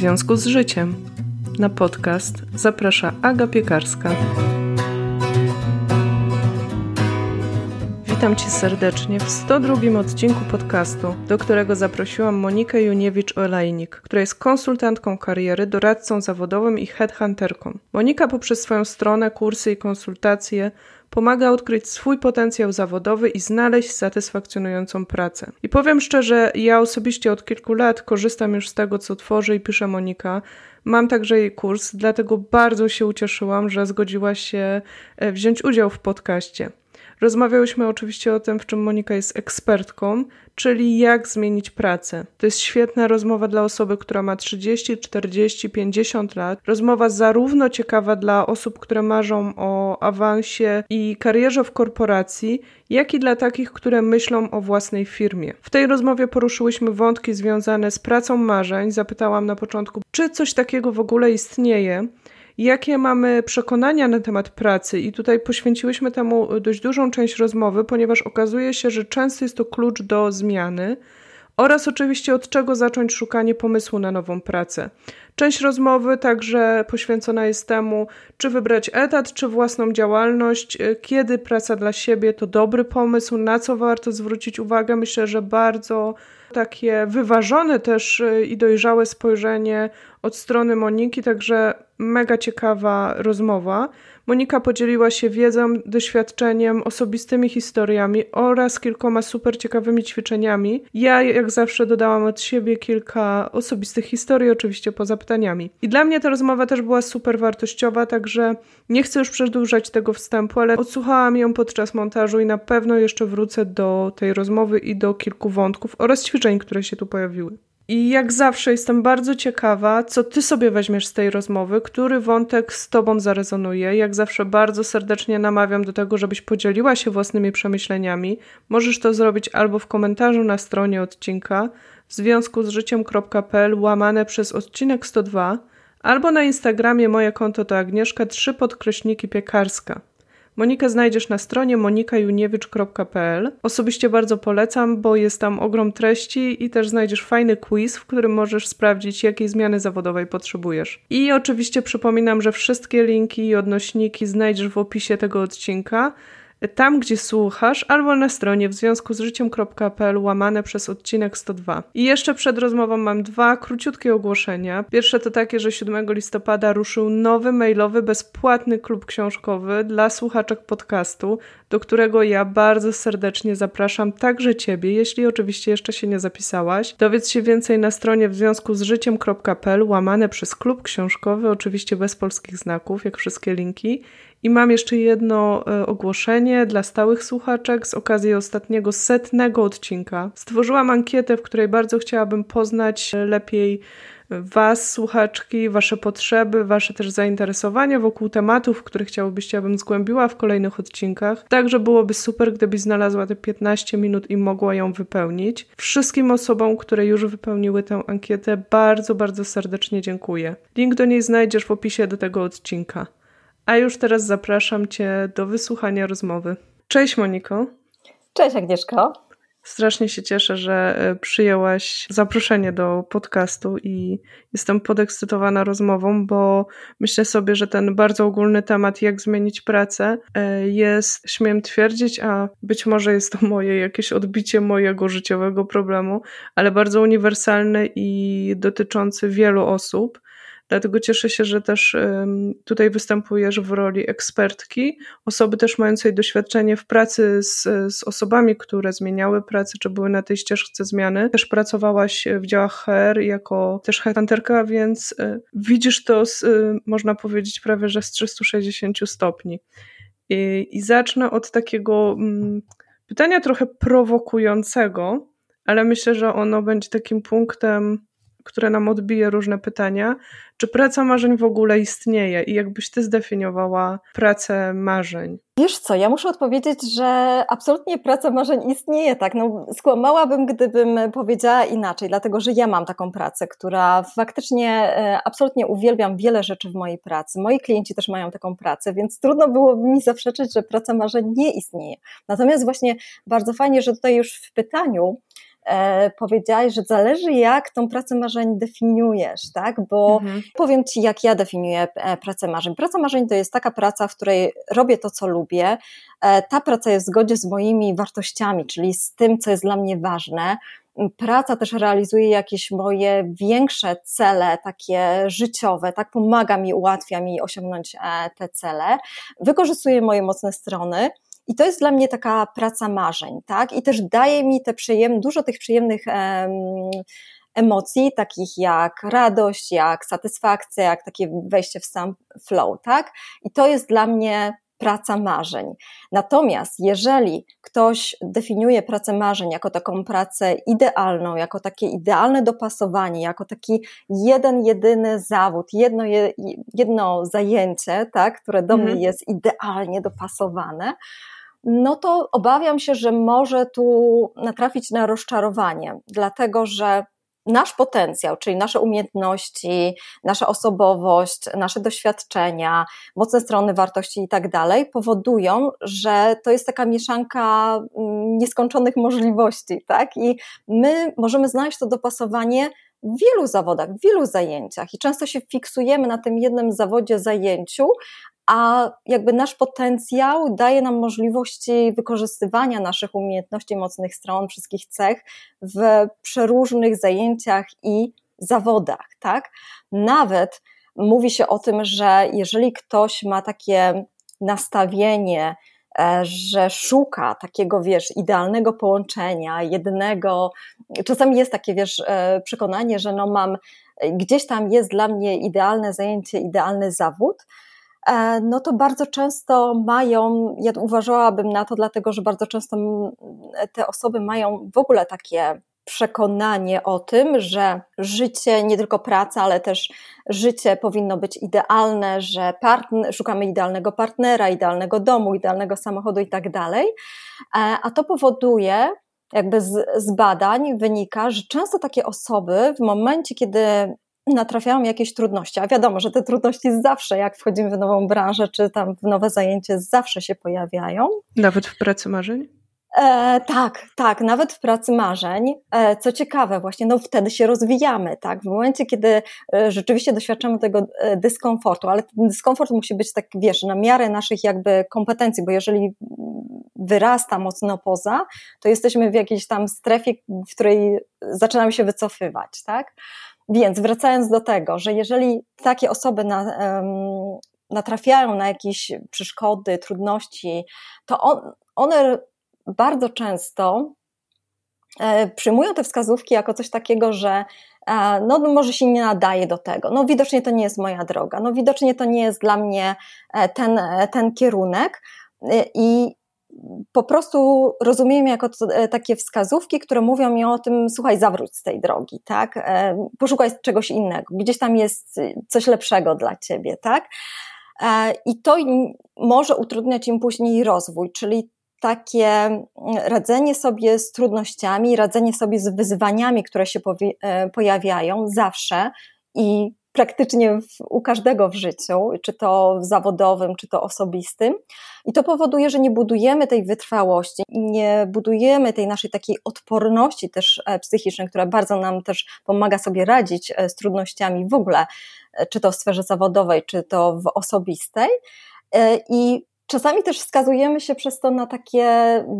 związku z życiem. Na podcast zaprasza Aga Piekarska. Witam Cię serdecznie w 102 odcinku podcastu, do którego zaprosiłam Monikę Juniewicz-Olejnik, która jest konsultantką kariery, doradcą zawodowym i headhunterką. Monika poprzez swoją stronę, kursy i konsultacje pomaga odkryć swój potencjał zawodowy i znaleźć satysfakcjonującą pracę. I powiem szczerze, ja osobiście od kilku lat korzystam już z tego, co tworzy i pisze Monika. Mam także jej kurs, dlatego bardzo się ucieszyłam, że zgodziła się e, wziąć udział w podcaście. Rozmawiałyśmy oczywiście o tym, w czym Monika jest ekspertką, czyli jak zmienić pracę. To jest świetna rozmowa dla osoby, która ma 30, 40, 50 lat. Rozmowa zarówno ciekawa dla osób, które marzą o awansie i karierze w korporacji, jak i dla takich, które myślą o własnej firmie. W tej rozmowie poruszyłyśmy wątki związane z pracą marzeń. Zapytałam na początku, czy coś takiego w ogóle istnieje jakie mamy przekonania na temat pracy, i tutaj poświęciłyśmy temu dość dużą część rozmowy, ponieważ okazuje się, że często jest to klucz do zmiany. Oraz oczywiście od czego zacząć szukanie pomysłu na nową pracę. Część rozmowy także poświęcona jest temu, czy wybrać etat, czy własną działalność, kiedy praca dla siebie to dobry pomysł, na co warto zwrócić uwagę. Myślę, że bardzo takie wyważone też i dojrzałe spojrzenie od strony Moniki, także mega ciekawa rozmowa. Monika podzieliła się wiedzą, doświadczeniem, osobistymi historiami oraz kilkoma super ciekawymi ćwiczeniami. Ja, jak zawsze, dodałam od siebie kilka osobistych historii, oczywiście poza pytaniami. I dla mnie ta rozmowa też była super wartościowa, także nie chcę już przedłużać tego wstępu, ale odsłuchałam ją podczas montażu i na pewno jeszcze wrócę do tej rozmowy i do kilku wątków oraz ćwiczeń, które się tu pojawiły. I jak zawsze jestem bardzo ciekawa, co ty sobie weźmiesz z tej rozmowy, który wątek z tobą zarezonuje. Jak zawsze bardzo serdecznie namawiam do tego, żebyś podzieliła się własnymi przemyśleniami. Możesz to zrobić albo w komentarzu na stronie odcinka w związku z życiem.pl łamane przez odcinek 102, albo na Instagramie moje konto to Agnieszka 3 podkreśniki piekarska. Monikę znajdziesz na stronie monikajuniewicz.pl. Osobiście bardzo polecam, bo jest tam ogrom treści i też znajdziesz fajny quiz, w którym możesz sprawdzić, jakiej zmiany zawodowej potrzebujesz. I oczywiście przypominam, że wszystkie linki i odnośniki znajdziesz w opisie tego odcinka tam, gdzie słuchasz, albo na stronie w związku z życiem.pl łamane przez odcinek 102. I jeszcze przed rozmową mam dwa króciutkie ogłoszenia. Pierwsze to takie, że 7 listopada ruszył nowy mailowy, bezpłatny klub książkowy dla słuchaczek podcastu, do którego ja bardzo serdecznie zapraszam także Ciebie, jeśli oczywiście jeszcze się nie zapisałaś. Dowiedz się więcej na stronie w związku z życiem.pl łamane przez klub książkowy, oczywiście bez polskich znaków, jak wszystkie linki. I mam jeszcze jedno e, ogłoszenie dla stałych słuchaczek z okazji ostatniego setnego odcinka. Stworzyłam ankietę, w której bardzo chciałabym poznać e, lepiej Was, słuchaczki, Wasze potrzeby, Wasze też zainteresowania wokół tematów, które chciałybyście, abym zgłębiła w kolejnych odcinkach. Także byłoby super, gdybyś znalazła te 15 minut i mogła ją wypełnić. Wszystkim osobom, które już wypełniły tę ankietę, bardzo, bardzo serdecznie dziękuję. Link do niej znajdziesz w opisie do tego odcinka. A już teraz zapraszam Cię do wysłuchania rozmowy. Cześć Moniko. Cześć Agnieszko. Strasznie się cieszę, że e, przyjęłaś zaproszenie do podcastu i jestem podekscytowana rozmową, bo myślę sobie, że ten bardzo ogólny temat, jak zmienić pracę, e, jest, śmiem twierdzić, a być może jest to moje jakieś odbicie mojego życiowego problemu, ale bardzo uniwersalny i dotyczący wielu osób. Dlatego cieszę się, że też tutaj występujesz w roli ekspertki, osoby też mającej doświadczenie w pracy z, z osobami, które zmieniały pracę, czy były na tej ścieżce zmiany. Też pracowałaś w działach HR jako też headhunterka, więc y, widzisz to, z, y, można powiedzieć, prawie że z 360 stopni. I, i zacznę od takiego mm, pytania trochę prowokującego, ale myślę, że ono będzie takim punktem które nam odbije różne pytania. Czy praca marzeń w ogóle istnieje i jakbyś ty zdefiniowała pracę marzeń? Wiesz co, ja muszę odpowiedzieć, że absolutnie praca marzeń istnieje, tak? No, skłamałabym, gdybym powiedziała inaczej, dlatego że ja mam taką pracę, która faktycznie e, absolutnie uwielbiam wiele rzeczy w mojej pracy. Moi klienci też mają taką pracę, więc trudno byłoby mi zaprzeczyć, że praca marzeń nie istnieje. Natomiast właśnie bardzo fajnie, że tutaj już w pytaniu powiedziałaś, że zależy jak tą pracę marzeń definiujesz, tak? Bo mhm. powiem Ci, jak ja definiuję e, pracę marzeń. Praca marzeń to jest taka praca, w której robię to, co lubię. E, ta praca jest w zgodzie z moimi wartościami, czyli z tym, co jest dla mnie ważne praca też realizuje jakieś moje większe cele, takie życiowe, tak pomaga mi, ułatwia mi osiągnąć e, te cele, wykorzystuje moje mocne strony. I to jest dla mnie taka praca marzeń, tak? I też daje mi te przyjemne, dużo tych przyjemnych em, emocji, takich jak radość, jak satysfakcja, jak takie wejście w sam flow, tak? I to jest dla mnie praca marzeń. Natomiast jeżeli ktoś definiuje pracę marzeń jako taką pracę idealną, jako takie idealne dopasowanie, jako taki jeden, jedyny zawód, jedno, jedno zajęcie, tak, które do mhm. mnie jest idealnie dopasowane, no to obawiam się, że może tu natrafić na rozczarowanie, dlatego że nasz potencjał, czyli nasze umiejętności, nasza osobowość, nasze doświadczenia, mocne strony wartości i tak dalej, powodują, że to jest taka mieszanka mm, nieskończonych możliwości, tak? I my możemy znaleźć to dopasowanie w wielu zawodach, w wielu zajęciach i często się fiksujemy na tym jednym zawodzie, zajęciu, a jakby nasz potencjał daje nam możliwości wykorzystywania naszych umiejętności, mocnych stron, wszystkich cech w przeróżnych zajęciach i zawodach, tak? Nawet mówi się o tym, że jeżeli ktoś ma takie nastawienie, e, że szuka takiego, wiesz, idealnego połączenia, jednego, czasami jest takie, wiesz, e, przekonanie, że no mam, gdzieś tam jest dla mnie idealne zajęcie, idealny zawód, no to bardzo często mają, ja uważałabym na to, dlatego że bardzo często te osoby mają w ogóle takie przekonanie o tym, że życie, nie tylko praca, ale też życie powinno być idealne, że partner, szukamy idealnego partnera, idealnego domu, idealnego samochodu i tak dalej. E, a to powoduje, jakby z, z badań wynika, że często takie osoby w momencie, kiedy natrafiałam jakieś trudności, a wiadomo, że te trudności zawsze, jak wchodzimy w nową branżę, czy tam w nowe zajęcie, zawsze się pojawiają. Nawet w pracy marzeń? E, tak, tak, nawet w pracy marzeń. E, co ciekawe, właśnie no wtedy się rozwijamy, tak? W momencie, kiedy e, rzeczywiście doświadczamy tego e, dyskomfortu, ale ten dyskomfort musi być tak, wiesz, na miarę naszych jakby kompetencji, bo jeżeli wyrasta mocno poza, to jesteśmy w jakiejś tam strefie, w której zaczynamy się wycofywać, tak? Więc wracając do tego, że jeżeli takie osoby na, natrafiają na jakieś przeszkody, trudności, to on, one bardzo często e, przyjmują te wskazówki jako coś takiego, że e, no, no może się nie nadaje do tego, no widocznie to nie jest moja droga, no widocznie to nie jest dla mnie e, ten, ten kierunek. I po prostu rozumiem jako e, takie wskazówki, które mówią mi o tym, słuchaj, zawróć z tej drogi, tak? E, poszukaj czegoś innego, gdzieś tam jest coś lepszego dla ciebie, tak? E, I to może utrudniać im później rozwój, czyli takie radzenie sobie z trudnościami, radzenie sobie z wyzwaniami, które się pojawiają zawsze i praktycznie w, u każdego w życiu, czy to zawodowym, czy to osobistym. I to powoduje, że nie budujemy tej wytrwałości, nie budujemy tej naszej takiej odporności też e, psychicznej, która bardzo nam też pomaga sobie radzić e, z trudnościami w ogóle, e, czy to w sferze zawodowej, czy to w osobistej. I Czasami też wskazujemy się przez to na takie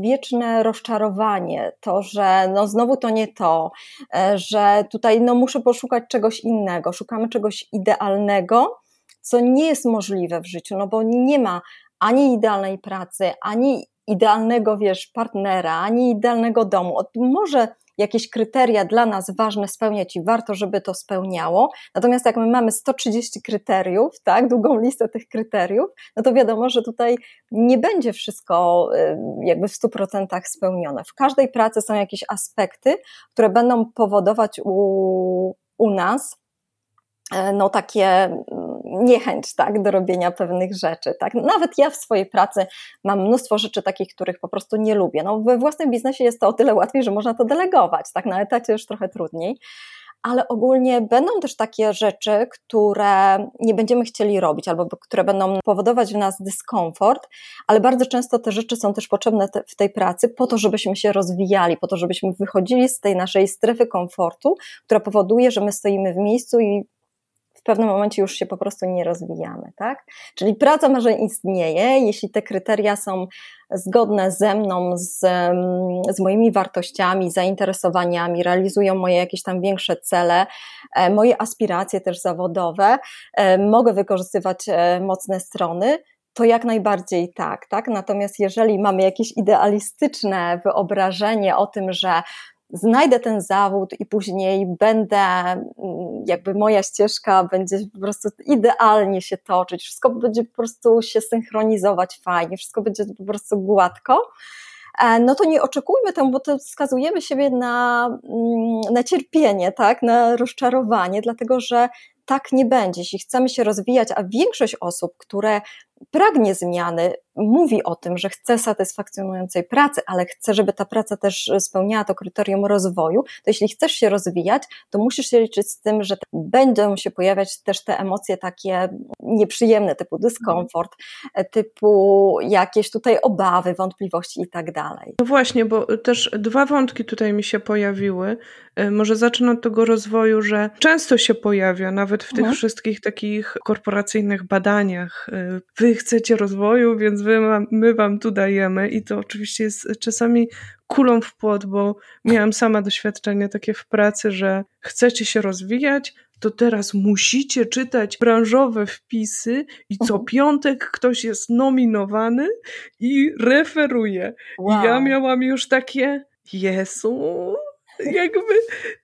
wieczne rozczarowanie, to, że no znowu to nie to, e, że tutaj no muszę poszukać czegoś innego, szukamy czegoś idealnego, co nie jest możliwe w życiu, no bo nie ma ani idealnej pracy, ani idealnego, wiesz, partnera, ani idealnego domu. Może jakieś kryteria dla nas ważne spełniać i warto, żeby to spełniało. Natomiast jak my mamy 130 kryteriów, tak, długą listę tych kryteriów, no to wiadomo, że tutaj nie będzie wszystko y, jakby w 100% spełnione. W każdej pracy są jakieś aspekty, które będą powodować u, u nas no takie mm, niechęć tak, do robienia pewnych rzeczy. Tak. Nawet ja w swojej pracy mam mnóstwo rzeczy takich, których po prostu nie lubię. No, we własnym biznesie jest to o tyle łatwiej, że można to delegować, tak, na etacie już trochę trudniej. ale ogólnie będą też takie rzeczy, które nie będziemy chcieli robić albo które będą powodować w nas dyskomfort, ale bardzo często te rzeczy są też potrzebne w tej pracy po to, żebyśmy się rozwijali, po to, żebyśmy wychodzili z tej naszej strefy komfortu, która powoduje, że my stoimy w miejscu i w pewnym momencie już się po prostu nie rozwijamy, tak? Czyli praca marzeń istnieje, jeśli te kryteria są zgodne ze mną, z, z moimi wartościami, zainteresowaniami, realizują moje jakieś tam większe cele, e, moje aspiracje też zawodowe, e, mogę wykorzystywać e, mocne strony, to jak najbardziej tak, tak? Natomiast jeżeli mamy jakieś idealistyczne wyobrażenie o tym, że znajdę ten zawód i później będę, mm, jakby moja ścieżka będzie po prostu idealnie się toczyć, wszystko będzie po prostu się synchronizować fajnie, wszystko będzie po prostu gładko, e, no to nie oczekujmy temu, bo to skazujemy siebie na, mm, na cierpienie, tak, na rozczarowanie, dlatego że tak nie będzie. Jeśli chcemy się rozwijać, a większość osób, które pragnie zmiany, mówi o tym, że chce satysfakcjonującej pracy, ale chce, żeby ta praca też spełniała to kryterium rozwoju, to jeśli chcesz się rozwijać, to musisz się liczyć z tym, że będą się pojawiać też te emocje takie nieprzyjemne, typu dyskomfort, typu jakieś tutaj obawy, wątpliwości i tak dalej. No właśnie, bo też dwa wątki tutaj mi się pojawiły. E, może zacznę od tego rozwoju, że często się pojawia, nawet w tych mhm. wszystkich takich korporacyjnych badaniach, e, wy chcecie rozwoju, więc my wam tu dajemy i to oczywiście jest czasami kulą w płot, bo miałam sama doświadczenie takie w pracy, że chcecie się rozwijać, to teraz musicie czytać branżowe wpisy i co mhm. piątek ktoś jest nominowany i referuje. Wow. I ja miałam już takie, Jezu, jakby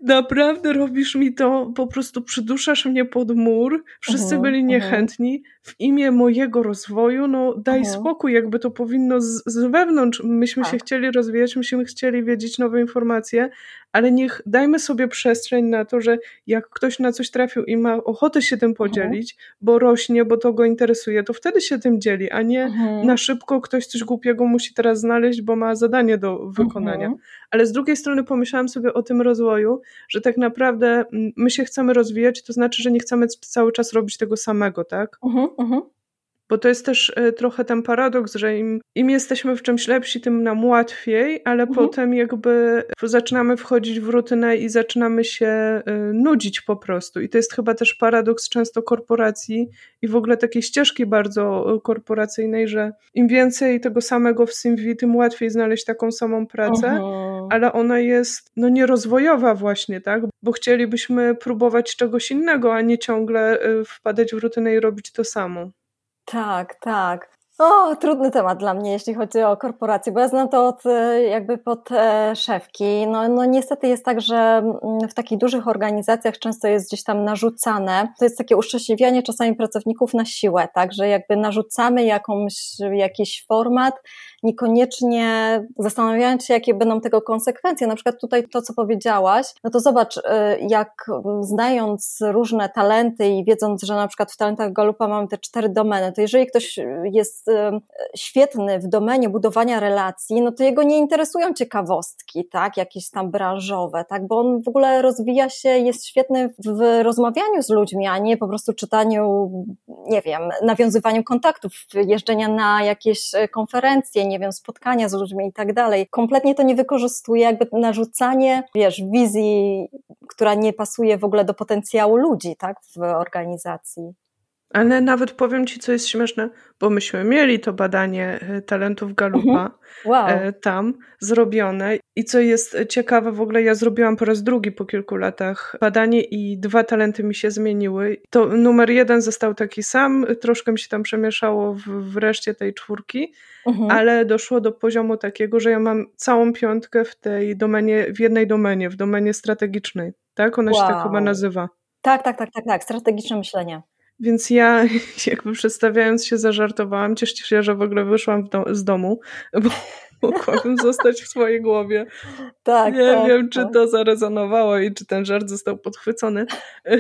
naprawdę robisz mi to, po prostu przyduszasz mnie pod mur, wszyscy -huh, byli niechętni, w imię mojego rozwoju, no daj -huh. spokój, jakby to powinno z, z wewnątrz, myśmy tak. się chcieli rozwijać, myśmy chcieli wiedzieć nowe informacje, ale niech dajmy sobie przestrzeń na to, że jak ktoś na coś trafił i ma ochotę się tym podzielić, uh -huh. bo rośnie, bo to go interesuje, to wtedy się tym dzieli, a nie na szybko ktoś coś głupiego musi teraz znaleźć, bo ma zadanie do wykonania. Ale z drugiej strony pomyślałam sobie o tym rozwoju, że tak naprawdę mm, my się chcemy rozwijać, to znaczy, że nie chcemy cały czas robić tego samego, tak? Uh -huh, uh -huh. Bo to jest też e, trochę ten paradoks, że im, im jesteśmy w czymś lepsi, tym nam łatwiej, ale mhm. potem jakby zaczynamy wchodzić w rutynę i zaczynamy się e, nudzić po prostu. I to jest chyba też paradoks często korporacji i w ogóle takiej ścieżki bardzo e, korporacyjnej, że im więcej tego samego w CV, tym łatwiej znaleźć taką samą pracę, mhm. ale ona jest no nierozwojowa właśnie, tak? Bo chcielibyśmy próbować czegoś innego, a nie ciągle wpadać w rutynę i robić to samo. Tak, tak. O, trudny temat dla mnie, jeśli chodzi o korporacje, bo ja znam to od, e, jakby pod e, szefki. No, no niestety jest tak, że mm, w takich dużych organizacjach często jest gdzieś tam narzucane. To jest takie uszczęśliwianie czasami pracowników na siłę, tak, że jakby narzucamy jakąś, jakiś format, niekoniecznie zastanawiając się, jakie będą tego konsekwencje. Na przykład tutaj to, co powiedziałaś, no to zobacz, y, jak znając różne talenty i wiedząc, że na przykład w talentach Galupa mamy te cztery domeny, to jeżeli ktoś jest y, świetny w domenie budowania relacji, no to jego nie interesują ciekawostki, tak, jakieś tam branżowe, tak, bo on w ogóle rozwija się, jest świetny w rozmawianiu z ludźmi, a nie po prostu czytaniu, nie wiem, nawiązywaniu kontaktów, jeżdżenia na jakieś konferencje, nie wiem, spotkania z ludźmi i tak dalej. Kompletnie to nie wykorzystuje, jakby narzucanie, wiesz, wizji, która nie pasuje w ogóle do potencjału ludzi, tak, w organizacji. Ale nawet powiem Ci, co jest śmieszne, bo myśmy mieli to badanie e, talentów Galupa mhm. wow. E, tam zrobione i co jest ciekawe, w ogóle ja zrobiłam po raz drugi po kilku latach badanie i dwa talenty mi się zmieniły. To numer jeden został taki sam, troszkę mi się tam przemieszało w, w reszcie tej czwórki, mhm. ale doszło do poziomu takiego, że ja mam całą piątkę w tej domenie, w jednej domenie, w domenie strategicznej. Tak? Ona wow. się tak chyba nazywa. Tak, tak, tak, tak, tak, strategiczne myślenie. Więc ja jakby przedstawiając się zażartowałam, cieszę się, że w ogóle wyszłam do, z domu, bo mogłabym zostać w swojej głowie. Tak, Nie tak, wiem, tak. czy to zarezonowało i czy ten żart został podchwycony.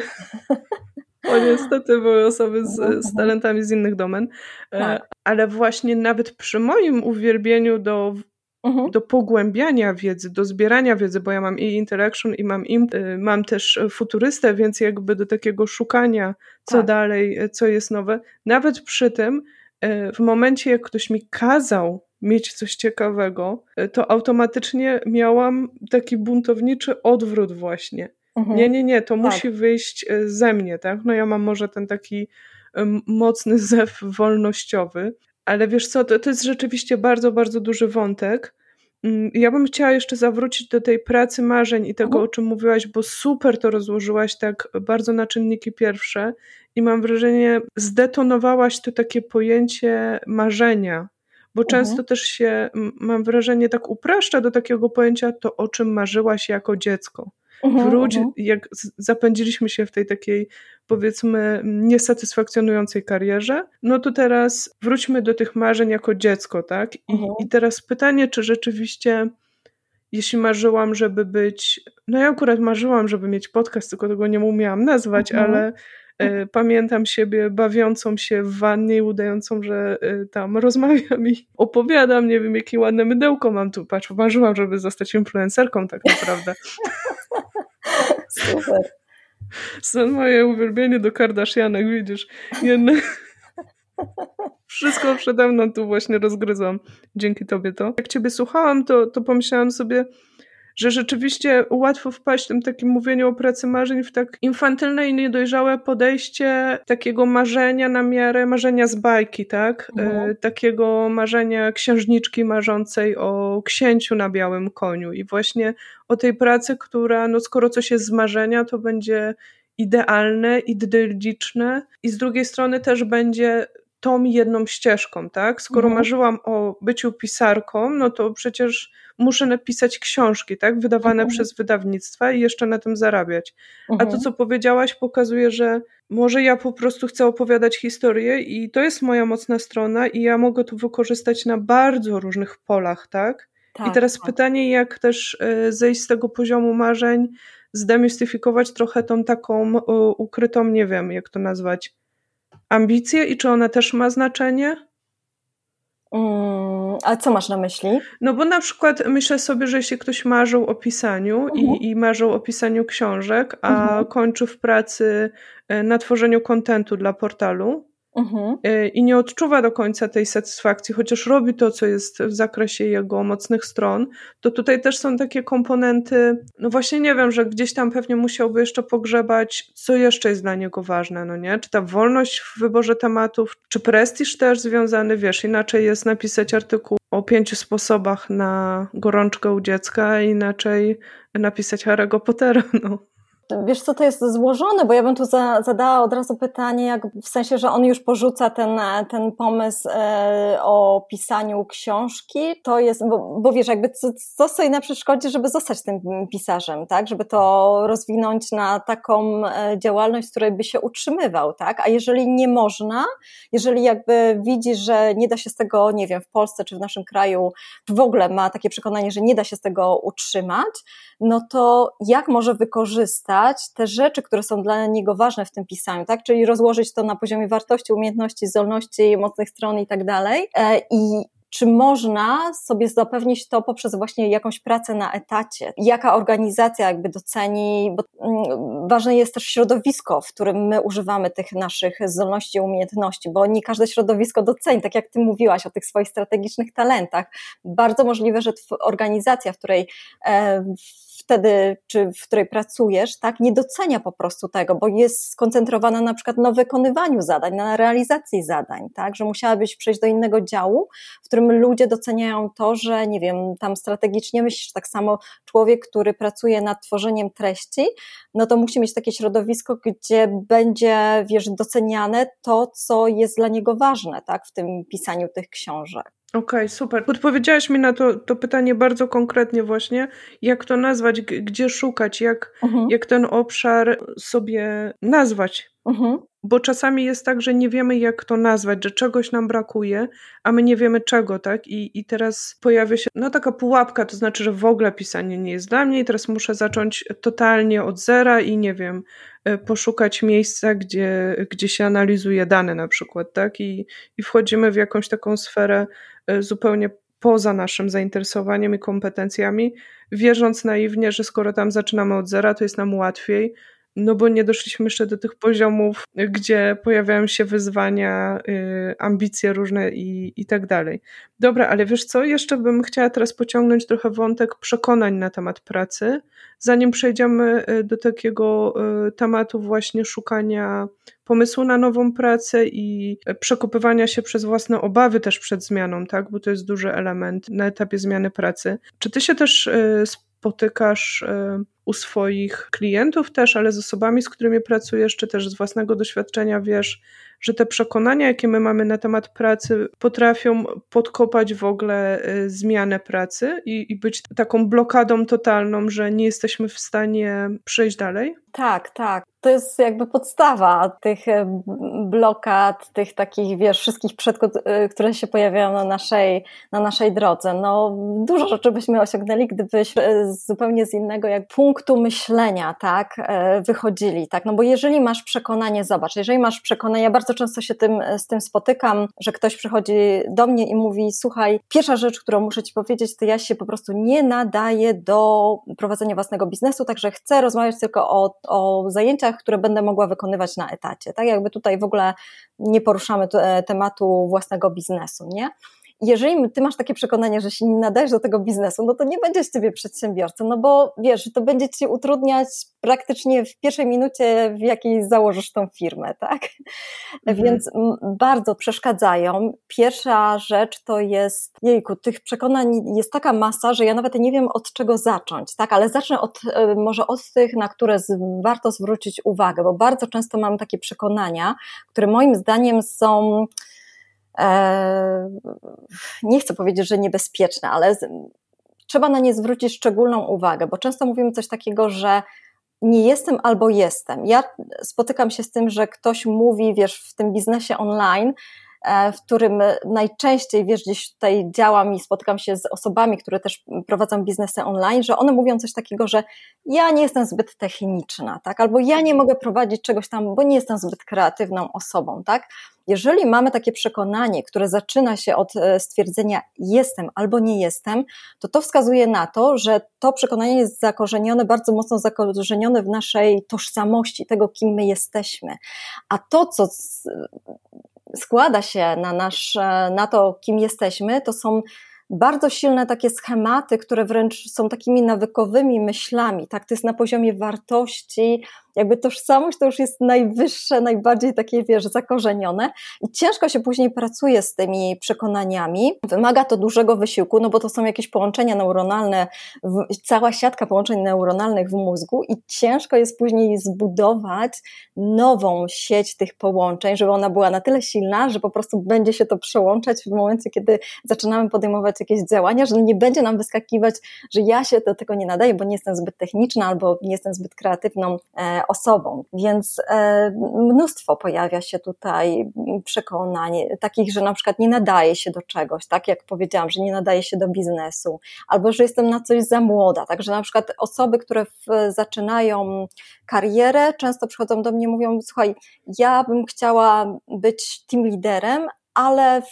Bo niestety były osoby z, z talentami z innych domen. E, tak. Ale właśnie nawet przy moim uwielbieniu do mhm. do pogłębiania wiedzy, do zbierania wiedzy, bo ja mam i interaction, i mam, im, y, mam też futurystę, więc jakby do takiego szukania, co tak. dalej, co jest nowe. Nawet przy tym, w momencie, jak ktoś mi kazał mieć coś ciekawego, to automatycznie miałam taki buntowniczy odwrót właśnie. Mhm. Nie, nie, nie, to tak. musi wyjść e, ze mnie, tak? No ja mam może ten taki mocny zew wolnościowy, ale wiesz co, to, to jest rzeczywiście bardzo, bardzo duży wątek. Mm, ja bym chciała jeszcze zawrócić do tej pracy marzeń i tego, mhm. o czym mówiłaś, bo super to rozłożyłaś tak bardzo na czynniki pierwsze i mam wrażenie, zdetonowałaś to takie pojęcie marzenia, bo mhm. często też się, mam wrażenie, tak upraszcza do takiego pojęcia to, o czym marzyłaś jako dziecko. Mhm, Wróć, mhm. jak zapędziliśmy się w tej takiej, powiedzmy, niesatysfakcjonującej karierze, no to teraz wróćmy do tych marzeń jako dziecko, tak? I, mhm. i teraz pytanie, czy rzeczywiście jeśli marzyłam, żeby być, no ja akurat marzyłam, żeby mieć podcast, tylko tego nie umiałam nazwać, mhm. ale pamiętam siebie bawiącą się w wannie i udającą, że e, tam rozmawiam i opowiadam, nie wiem, jakie ładne mydełko mam tu. Patrz, marzyłam, żeby zostać influencerką tak naprawdę. Super. Stąd moje uwielbienie do Kardashianek, widzisz. Wszystko przede mną tu właśnie rozgryzłam. Dzięki tobie to. Jak ciebie słuchałam, to, to pomyślałam sobie, że rzeczywiście łatwo wpaść w tym takim mówieniu o pracy marzeń w tak infantylne i niedojrzałe podejście takiego marzenia na miarę marzenia z bajki, tak? Mhm. E, takiego marzenia księżniczki marzącej o księciu na białym koniu i właśnie o tej pracy, która, no skoro coś jest z marzenia, to będzie idealne, idylliczne i z drugiej strony też będzie tą jedną ścieżką, tak? Skoro mhm. marzyłam o byciu pisarką, no to przecież muszę napisać książki, tak? Wydawane mhm. przez wydawnictwa i jeszcze na tym zarabiać. Mhm. A to, mhm. co powiedziałaś, pokazuje, że może ja po prostu chcę opowiadać historię i to jest moja mocna strona i ja mogę to wykorzystać na bardzo różnych polach, tak? tak I teraz tak. pytanie, jak też e, zejść z tego poziomu marzeń, zdemistyfikować trochę tą taką ukrytą, nie wiem, jak to nazwać, ambicję i czy ona też ma znaczenie? Mm, a co masz na myśli? No bo na przykład myślę sobie, że jeśli ktoś marzył o pisaniu mhm. i, i marzył o pisaniu książek, a mhm. kończy w pracy e, na tworzeniu kontentu dla portalu, Mhm. E, I nie odczuwa do końca tej satysfakcji, chociaż robi to, co jest w zakresie jego mocnych stron, to tutaj też są takie komponenty, no właśnie nie wiem, że gdzieś tam pewnie musiałby jeszcze pogrzebać, co jeszcze jest dla niego ważne, no nie? Czy ta wolność w wyborze tematów, czy prestiż też związany, wiesz, inaczej jest napisać artykuł o pięciu sposobach na gorączkę u dziecka, inaczej napisać Harry'ego Pottera, no. Wiesz, co to jest złożone, bo ja bym tu za, zadała od razu pytanie, jak w sensie, że on już porzuca ten, ten pomysł e, o pisaniu książki, to jest, bo, bo wiesz, jakby co, co stoi na przeszkodzie, żeby zostać tym pisarzem, tak, żeby to rozwinąć na taką e, działalność, z której by się utrzymywał, tak, a jeżeli nie można, jeżeli jakby widzi, że nie da się z tego, nie wiem, w Polsce czy w naszym kraju w ogóle ma takie przekonanie, że nie da się z tego utrzymać, no to jak może wykorzystać te rzeczy, które są dla niego ważne w tym pisaniu, tak? Czyli rozłożyć to na poziomie wartości, umiejętności, zdolności, mocnych stron i tak dalej. E, I czy można sobie zapewnić to poprzez właśnie jakąś pracę na etacie? Jaka organizacja jakby doceni, bo mm, ważne jest też środowisko, w którym my używamy tych naszych zdolności i umiejętności, bo nie każde środowisko doceni, tak jak ty mówiłaś o tych swoich strategicznych talentach. Bardzo możliwe, że organizacja, w której e, wtedy, czy w której pracujesz, tak, nie docenia po prostu tego, bo jest skoncentrowana na przykład na wykonywaniu zadań, na realizacji zadań, tak, że musiałabyś przejść do innego działu, w którym ludzie doceniają to, że nie wiem, tam strategicznie myślisz, tak samo człowiek, który pracuje nad tworzeniem treści, no to musi mieć takie środowisko, gdzie będzie, wiesz, doceniane to, co jest dla niego ważne, tak, w tym pisaniu tych książek. Okej, okay, super. Odpowiedziałaś mi na to, to pytanie bardzo konkretnie właśnie, jak to nazwać, gdzie szukać, jak, mhm. jak ten obszar sobie nazwać. Mhm. Bo czasami jest tak, że nie wiemy, jak to nazwać, że czegoś nam brakuje, a my nie wiemy czego, tak? I, i teraz pojawia się no taka pułapka, to znaczy, że w ogóle pisanie nie jest dla mnie i teraz muszę zacząć totalnie od zera i nie wiem, e, poszukać miejsca, gdzie, gdzie się analizuje dane na przykład, tak? I, i wchodzimy w jakąś taką sferę E, zupełnie poza naszym zainteresowaniem i kompetencjami, wierząc naiwnie, że skoro tam zaczynamy od zera, to jest nam łatwiej, no bo nie doszliśmy jeszcze do tych poziomów, gdzie pojawiają się wyzwania, y, ambicje różne i, i tak dalej. Dobra, ale wiesz co, jeszcze bym chciała teraz pociągnąć trochę wątek przekonań na temat pracy, zanim przejdziemy y, do takiego y, tematu właśnie szukania pomysłu na nową pracę i przekopywania się przez własne obawy też przed zmianą, tak? Bo to jest duży element na etapie zmiany pracy. Czy ty się też spotykasz u swoich klientów też, ale z osobami, z którymi pracujesz, czy też z własnego doświadczenia wiesz, że te przekonania, jakie my mamy na temat pracy, potrafią podkopać w ogóle y, zmianę pracy i, i być taką blokadą totalną, że nie jesteśmy w stanie przejść dalej? Tak, tak. To jest jakby podstawa tych e, blokad, tych takich, wiesz, wszystkich przeszkód, e, które się pojawiają na naszej, na naszej drodze. No, dużo rzeczy byśmy osiągnęli, gdybyśmy e, zupełnie z innego jak punktu myślenia, tak, wychodzili, tak. No bo jeżeli masz przekonanie, zobacz, jeżeli masz przekonanie, ja bardzo często się tym, z tym spotykam, że ktoś przychodzi do mnie i mówi, słuchaj, pierwsza rzecz, którą muszę ci powiedzieć, to ja się po prostu nie nadaję do prowadzenia własnego biznesu, także chcę rozmawiać tylko o, o zajęciach, które będę mogła wykonywać na etacie. Tak jakby tutaj w ogóle nie poruszamy tematu własnego biznesu, nie? Jeżeli ty masz takie przekonanie, że się nie nadajesz do tego biznesu, no to nie będzie z ciebie przedsiębiorcą, no bo wiesz, to będzie ci utrudniać praktycznie w pierwszej minucie, w jakiej założysz tą firmę, tak? Mhm. Więc bardzo przeszkadzają. Pierwsza rzecz to jest, jejku, tych przekonań jest taka masa, że ja nawet nie wiem od czego zacząć, tak? Ale zacznę od, e, może od tych, na które warto zwrócić uwagę, bo bardzo często mam takie przekonania, które moim zdaniem są nie chcę powiedzieć, że niebezpieczne, ale trzeba na nie zwrócić szczególną uwagę, bo często mówimy coś takiego, że nie jestem albo jestem. Ja spotykam się z tym, że ktoś mówi, wiesz, w tym biznesie online, E, w którym najczęściej, wiesz, gdzieś tutaj działam i spotykam się z osobami, które też prowadzą biznesy online, że one mówią coś takiego, że ja nie jestem zbyt techniczna, tak? Albo ja nie mogę prowadzić czegoś tam, bo nie jestem zbyt kreatywną osobą, tak? Jeżeli mamy takie przekonanie, które zaczyna się od e, stwierdzenia jestem albo nie jestem, to to wskazuje na to, że to przekonanie jest zakorzenione, bardzo mocno zakorzenione w naszej tożsamości, tego kim my jesteśmy. A to, co składa się na, nasz, na to, kim jesteśmy, to są bardzo silne takie schematy, które wręcz są takimi nawykowymi myślami, tak, to jest na poziomie wartości, jakby tożsamość to już jest najwyższe, najbardziej takie, wiesz, zakorzenione i ciężko się później pracuje z tymi przekonaniami. Wymaga to dużego wysiłku, no bo to są jakieś połączenia neuronalne, cała siatka połączeń neuronalnych w mózgu i ciężko jest później zbudować nową sieć tych połączeń, żeby ona była na tyle silna, że po prostu będzie się to przełączać w momencie, kiedy zaczynamy podejmować jakieś działania, że nie będzie nam wyskakiwać, że ja się do tego nie nadaję, bo nie jestem zbyt techniczna albo nie jestem zbyt kreatywną e, osobą. Więc e, mnóstwo pojawia się tutaj przekonań, takich, że na przykład nie nadaje się do czegoś, tak jak powiedziałam, że nie nadaje się do biznesu, albo że jestem na coś za młoda. Także na przykład osoby, które w, zaczynają karierę, często przychodzą do mnie i mówią: Słuchaj, ja bym chciała być team liderem, ale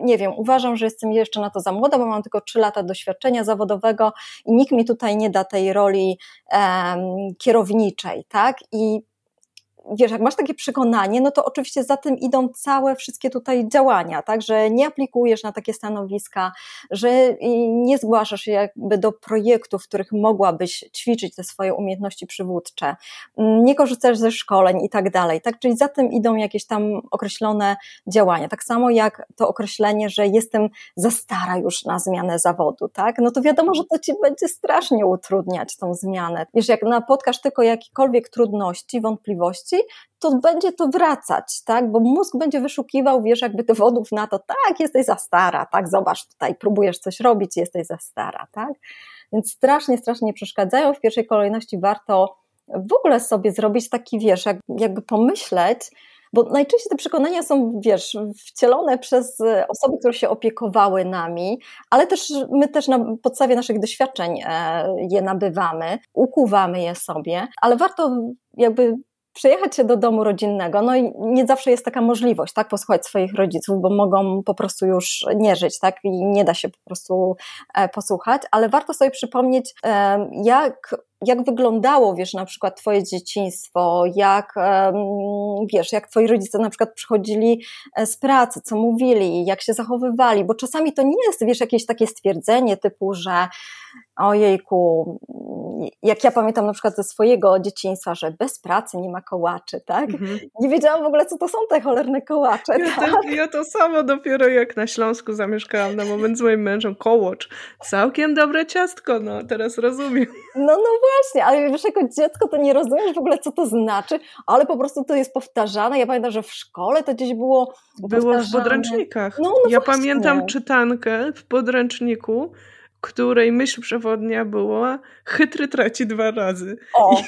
nie wiem, uważam, że jestem jeszcze na to za młoda, bo mam tylko trzy lata doświadczenia zawodowego i nikt mi tutaj nie da tej roli um, kierowniczej, tak? I wiesz, jak masz takie przekonanie, no to oczywiście za tym idą całe wszystkie tutaj działania, tak, że nie aplikujesz na takie stanowiska, że nie zgłaszasz się jakby do projektów, w których mogłabyś ćwiczyć te swoje umiejętności przywódcze, nie korzystasz ze szkoleń i tak dalej, tak, czyli za tym idą jakieś tam określone działania, tak samo jak to określenie, że jestem za stara już na zmianę zawodu, tak, no to wiadomo, że to ci będzie strasznie utrudniać tą zmianę, wiesz, jak napotkasz tylko jakiekolwiek trudności, wątpliwości, to będzie to wracać, tak? Bo mózg będzie wyszukiwał, wiesz, jakby dowodów na to, tak, jesteś za stara, tak, zobacz, tutaj próbujesz coś robić, jesteś za stara, tak? Więc strasznie, strasznie przeszkadzają. W pierwszej kolejności warto w ogóle sobie zrobić taki, wiesz, jak, jakby pomyśleć, bo najczęściej te przekonania są, wiesz, wcielone przez osoby, które się opiekowały nami, ale też my też na podstawie naszych doświadczeń e, je nabywamy, ukuwamy je sobie, ale warto jakby przyjechać się do domu rodzinnego, no i nie zawsze jest taka możliwość, tak, posłuchać swoich rodziców, bo mogą po prostu już nie żyć, tak, i nie da się po prostu e, posłuchać, ale warto sobie przypomnieć, e, jak jak wyglądało, wiesz, na przykład twoje dzieciństwo, jak, wiesz, jak twoi rodzice na przykład przychodzili e, z pracy, co mówili, jak się zachowywali, bo czasami to nie jest, wiesz, jakieś takie stwierdzenie typu, że ojejku, jak ja pamiętam na przykład ze swojego dzieciństwa, że bez pracy nie ma kołaczy, tak? Mhm. Nie wiedziałam w ogóle, co to są te cholerne kołacze. Ja, tak? to, ja to samo dopiero jak na Śląsku zamieszkałam na moment z moim mężem, kołocz. Całkiem dobre ciastko, no teraz rozumiem. No, no właśnie, ale wiesz, jako dziecko to nie rozumiesz w ogóle, co to znaczy, ale po prostu to jest powtarzane. Ja pamiętam, że w szkole to gdzieś było Było w podręcznikach. No, no ja właśnie. pamiętam czytankę w podręczniku, której myśl przewodnia była chytry traci dwa razy. O!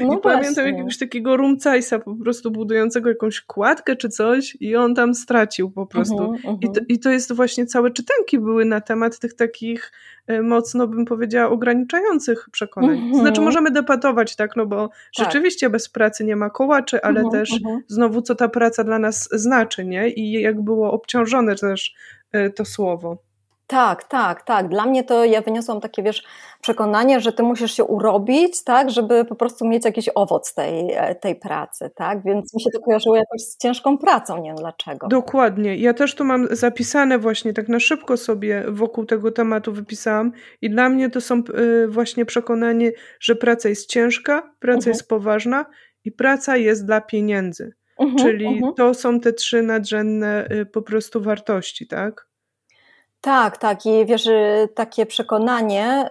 No I pamiętam jakiegoś takiego rumcajsa po prostu budującego jakąś kładkę czy coś i on tam stracił po prostu. Uh -huh, uh -huh. I, to, I to jest właśnie całe czytanki były na temat tych takich e, mocno bym powiedziała ograniczających przekonań. -huh. Znaczy możemy debatować, tak, no bo tak. rzeczywiście bez pracy nie ma kołaczy, ale mhm, też mhm. znowu co ta praca dla nas znaczy, nie? I jak było obciążone też e, to słowo. Tak, tak, tak. Dla mnie to ja wyniosłam takie, wiesz, przekonanie, że ty musisz się urobić, tak, żeby po prostu mieć jakiś owoc tej, e, tej pracy, tak? Więc mi się to kojarzyło jakoś z ciężką pracą, nie wiem dlaczego. Dokładnie. Ja też to mam zapisane właśnie, tak na szybko sobie wokół tego tematu wypisałam i dla mnie to są e, właśnie przekonanie, że praca jest ciężka, praca mhm. jest poważna i praca jest dla pieniędzy. Mhm, Czyli mhm. to są te trzy nadrzędne e, po prostu wartości, tak? Tak, tak. I wiesz, y, takie przekonanie,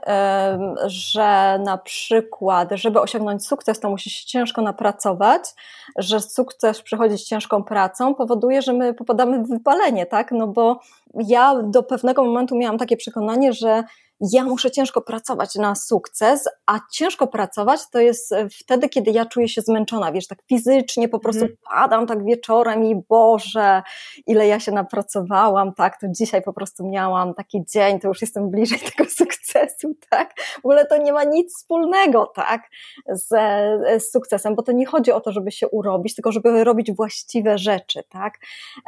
że na przykład, żeby osiągnąć sukces, to musi się ciężko napracować, że sukces przychodzi z ciężką pracą, powoduje, że my popadamy w wypalenie, tak? No bo ja do pewnego momentu miałam takie przekonanie, że ja muszę ciężko pracować na sukces, a ciężko pracować to jest wtedy, kiedy ja czuję się zmęczona, wiesz, tak fizycznie po prostu mm. padam tak wieczorem i Boże, ile ja się napracowałam, tak, to dzisiaj po prostu miałam taki dzień, to już jestem bliżej tego sukcesu, tak, w ogóle to nie ma nic wspólnego, tak, z, z sukcesem, bo to nie chodzi o to, żeby się urobić, tylko żeby robić właściwe rzeczy, tak,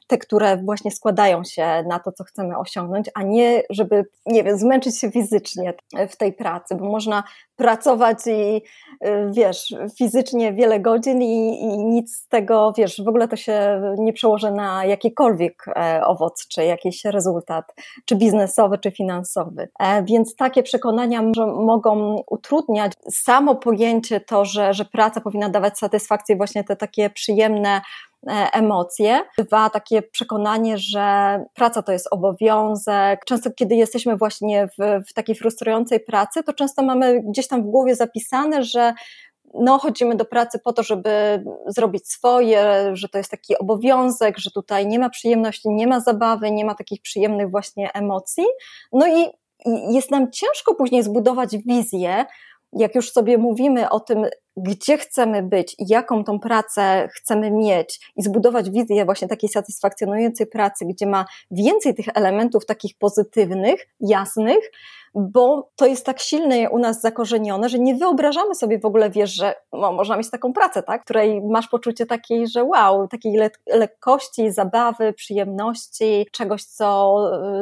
te, które właśnie składają się na to, co chcemy osiągnąć, a nie, żeby, nie wiem, zmęczyć się fizycznie w tej pracy, bo można pracować i y, wiesz, fizycznie wiele godzin i, i, nic z tego, wiesz, w ogóle to się nie przełoży na jakikolwiek e, owoc, czy jakiś rezultat, czy biznesowy, czy finansowy. E, więc takie przekonania mogą utrudniać samo pojęcie to, że, że praca powinna dawać satysfakcję, właśnie te takie przyjemne emocje. Dwa, takie przekonanie, że praca to jest obowiązek. Często, kiedy jesteśmy właśnie w, w takiej frustrującej pracy, to często mamy gdzieś tam w głowie zapisane, że no, chodzimy do pracy po to, żeby zrobić swoje, że to jest taki obowiązek, że tutaj nie ma przyjemności, nie ma zabawy, nie ma takich przyjemnych właśnie emocji. No i jest nam ciężko później zbudować wizję, jak już sobie mówimy o tym, gdzie chcemy być i jaką tą pracę chcemy mieć i zbudować wizję właśnie takiej satysfakcjonującej pracy, gdzie ma więcej tych elementów takich pozytywnych, jasnych, bo to jest tak silne u nas zakorzenione, że nie wyobrażamy sobie w ogóle, wiesz, że no, można mieć taką pracę, tak? której masz poczucie takiej, że wow, takiej le lekkości, zabawy, przyjemności, czegoś, co,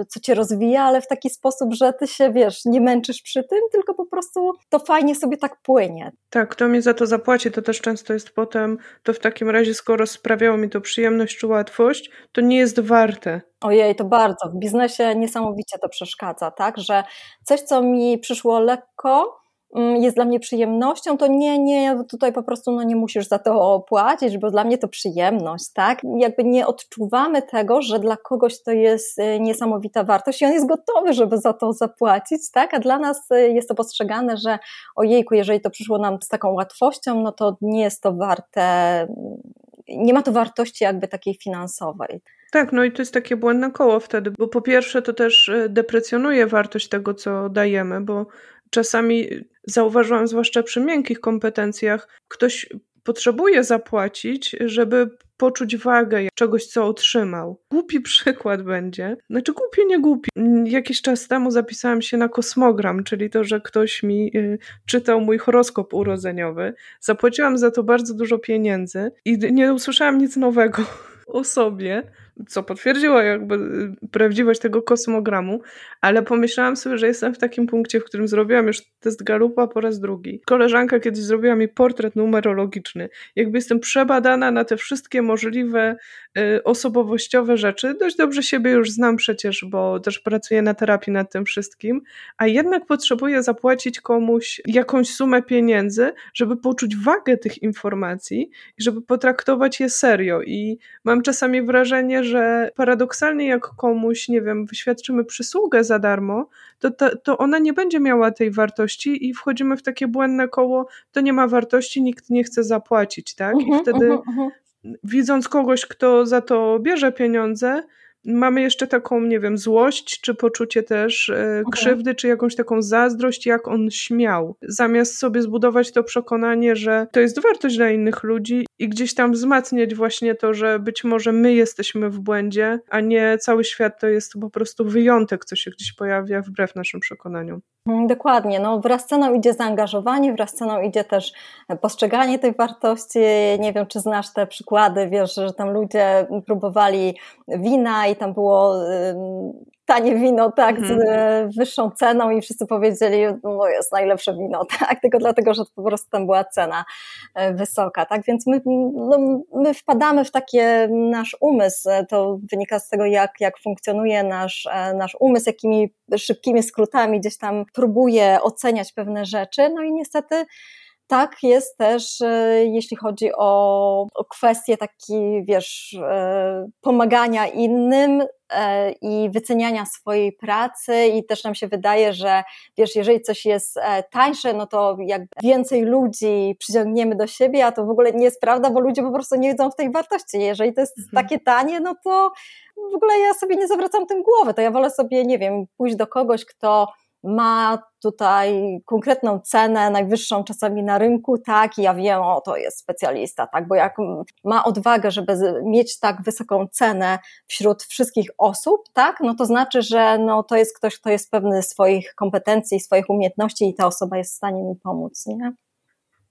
co cię rozwija, ale w taki sposób, że ty się, wiesz, nie męczysz przy tym, tylko po prostu to fajnie sobie tak płynie. Tak, kto mi za to zapłaci, to też często jest potem, to w takim razie, skoro sprawiało mi to przyjemność czy łatwość, to nie jest warte Ojej, to bardzo. W biznesie niesamowicie to przeszkadza, tak? Że coś, co mi przyszło lekko, mm, jest dla mnie przyjemnością, to nie, nie, tutaj po prostu no nie musisz za to płacić, bo dla mnie to przyjemność, tak? Jakby nie odczuwamy tego, że dla kogoś to jest y, niesamowita wartość i on jest gotowy, żeby za to zapłacić, tak? A dla nas y, jest to postrzegane, że ojejku, jeżeli to przyszło nam z taką łatwością, no to nie jest to warte, nie ma to wartości jakby takiej finansowej. Tak, no i to jest takie błędne koło wtedy, bo po pierwsze to też e, deprecjonuje wartość tego, co dajemy, bo czasami zauważyłam, zwłaszcza przy miękkich kompetencjach, ktoś potrzebuje zapłacić, żeby poczuć wagę czegoś, co otrzymał. Głupi przykład będzie. Znaczy głupi, nie głupi. Jakiś czas temu zapisałam się na kosmogram, czyli to, że ktoś mi y, czytał mój horoskop urodzeniowy. Zapłaciłam za to bardzo dużo pieniędzy i nie usłyszałam nic nowego o sobie co potwierdziło jakby y, prawdziwość tego kosmogramu, ale pomyślałam sobie, że jestem w takim punkcie, w którym zrobiłam już test Galupa po raz drugi. Koleżanka kiedyś zrobiła mi portret numerologiczny. Jakby jestem przebadana na te wszystkie możliwe y, osobowościowe rzeczy. Dość dobrze siebie już znam przecież, bo też pracuję na terapii nad tym wszystkim, a jednak potrzebuję zapłacić komuś jakąś sumę pieniędzy, żeby poczuć wagę tych informacji i żeby potraktować je serio. I mam czasami wrażenie, że paradoksalnie jak komuś, nie wiem, wyświadczymy przysługę za darmo, to, to, to ona nie będzie miała tej wartości i wchodzimy w takie błędne koło, to nie ma wartości, nikt nie chce zapłacić, tak? I mhm, wtedy mhm, mhm. widząc kogoś, kto za to bierze pieniądze, mamy jeszcze taką, nie wiem, złość, czy poczucie też e, krzywdy, czy jakąś taką zazdrość, jak on śmiał. Zamiast sobie zbudować to przekonanie, że to jest wartość dla innych ludzi i gdzieś tam wzmacniać właśnie to, że być może my jesteśmy w błędzie, a nie cały świat to jest po prostu wyjątek, co się gdzieś pojawia wbrew naszym przekonaniom. Mm, dokładnie. No, wraz z ceną idzie zaangażowanie, wraz z ceną idzie też postrzeganie tej wartości. Nie wiem, czy znasz te przykłady, wiesz, że tam ludzie próbowali wina i tam było tanie wino, tak, mhm. z wyższą ceną i wszyscy powiedzieli, no jest najlepsze wino, tak, tylko dlatego, że po prostu tam była cena e, wysoka, tak, więc my, no, my wpadamy w takie, nasz umysł, to wynika z tego, jak, jak funkcjonuje nasz, e, nasz umysł, jakimi szybkimi skrótami gdzieś tam próbuje oceniać pewne rzeczy, no i niestety tak jest też, e, jeśli chodzi o, o kwestie taki, wiesz, pomagania innym, E, i wyceniania swojej pracy i też nam się wydaje, że wiesz, jeżeli coś jest e, tańsze, no to jak więcej ludzi przyciągniemy do siebie, a to w ogóle nie jest prawda, bo ludzie po prostu nie widzą w tej wartości. Jeżeli to jest mhm. takie tanie, no to w ogóle ja sobie nie zawracam tym głowy, to ja wolę sobie, nie wiem, pójść do kogoś, kto ma tutaj konkretną cenę, najwyższą czasami na rynku, tak, i ja wiem, o, to jest specjalista, tak, bo jak ma odwagę, żeby mieć tak wysoką cenę wśród wszystkich osób, tak, no to znaczy, że no, to jest ktoś, kto jest pewny swoich kompetencji, swoich umiejętności i ta osoba jest w stanie mi pomóc, nie?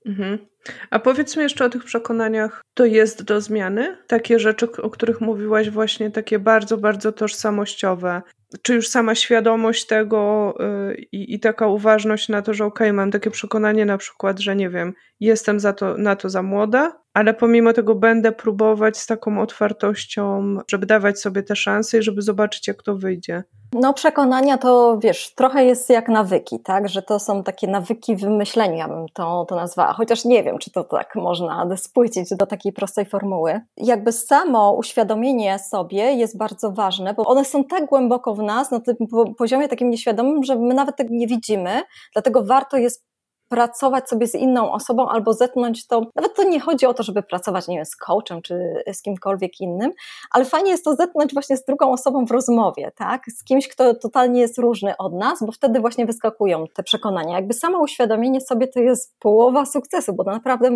Mhm. A powiedz mi jeszcze o tych przekonaniach. To jest do zmiany? Takie rzeczy, o których mówiłaś, właśnie takie bardzo, bardzo tożsamościowe. Czy już sama świadomość tego yy, i taka uważność na to, że okej, okay, mam takie przekonanie na przykład, że nie wiem, jestem za to, na to za młoda, ale pomimo tego będę próbować z taką otwartością, żeby dawać sobie te szanse i żeby zobaczyć, jak to wyjdzie. No, przekonania to wiesz, trochę jest jak nawyki, tak? Że to są takie nawyki wymyślenia, bym to, to nazwała. Chociaż nie wiem, czy to tak można spłycić do takiej prostej formuły. Jakby samo uświadomienie sobie jest bardzo ważne, bo one są tak głęboko w nas, na tym poziomie takim nieświadomym, że my nawet tego nie widzimy, dlatego warto jest pracować sobie z inną osobą albo zetnąć to, nawet to nie chodzi o to, żeby pracować, nie wiem, z coachem czy z kimkolwiek innym, ale fajnie jest to zetnąć właśnie z drugą osobą w rozmowie, tak, z kimś, kto totalnie jest różny od nas, bo wtedy właśnie wyskakują te przekonania. Jakby samo uświadomienie sobie to jest połowa sukcesu, bo naprawdę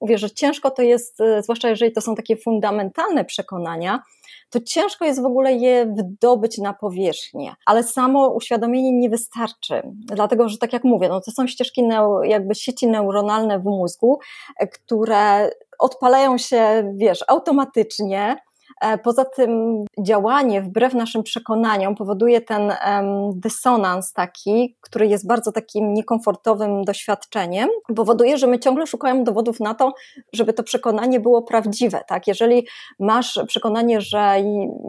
mówię, że ciężko to jest, e, zwłaszcza jeżeli to są takie fundamentalne przekonania, to ciężko jest w ogóle je wydobyć na powierzchnię, ale samo uświadomienie nie wystarczy, dlatego że tak jak mówię, no to są ścieżki, jakby sieci neuronalne w mózgu, e, które odpalają się, wiesz, automatycznie, poza tym działanie wbrew naszym przekonaniom powoduje ten dysonans taki, który jest bardzo takim niekomfortowym doświadczeniem, powoduje, że my ciągle szukamy dowodów na to, żeby to przekonanie było prawdziwe, tak? Jeżeli masz przekonanie, że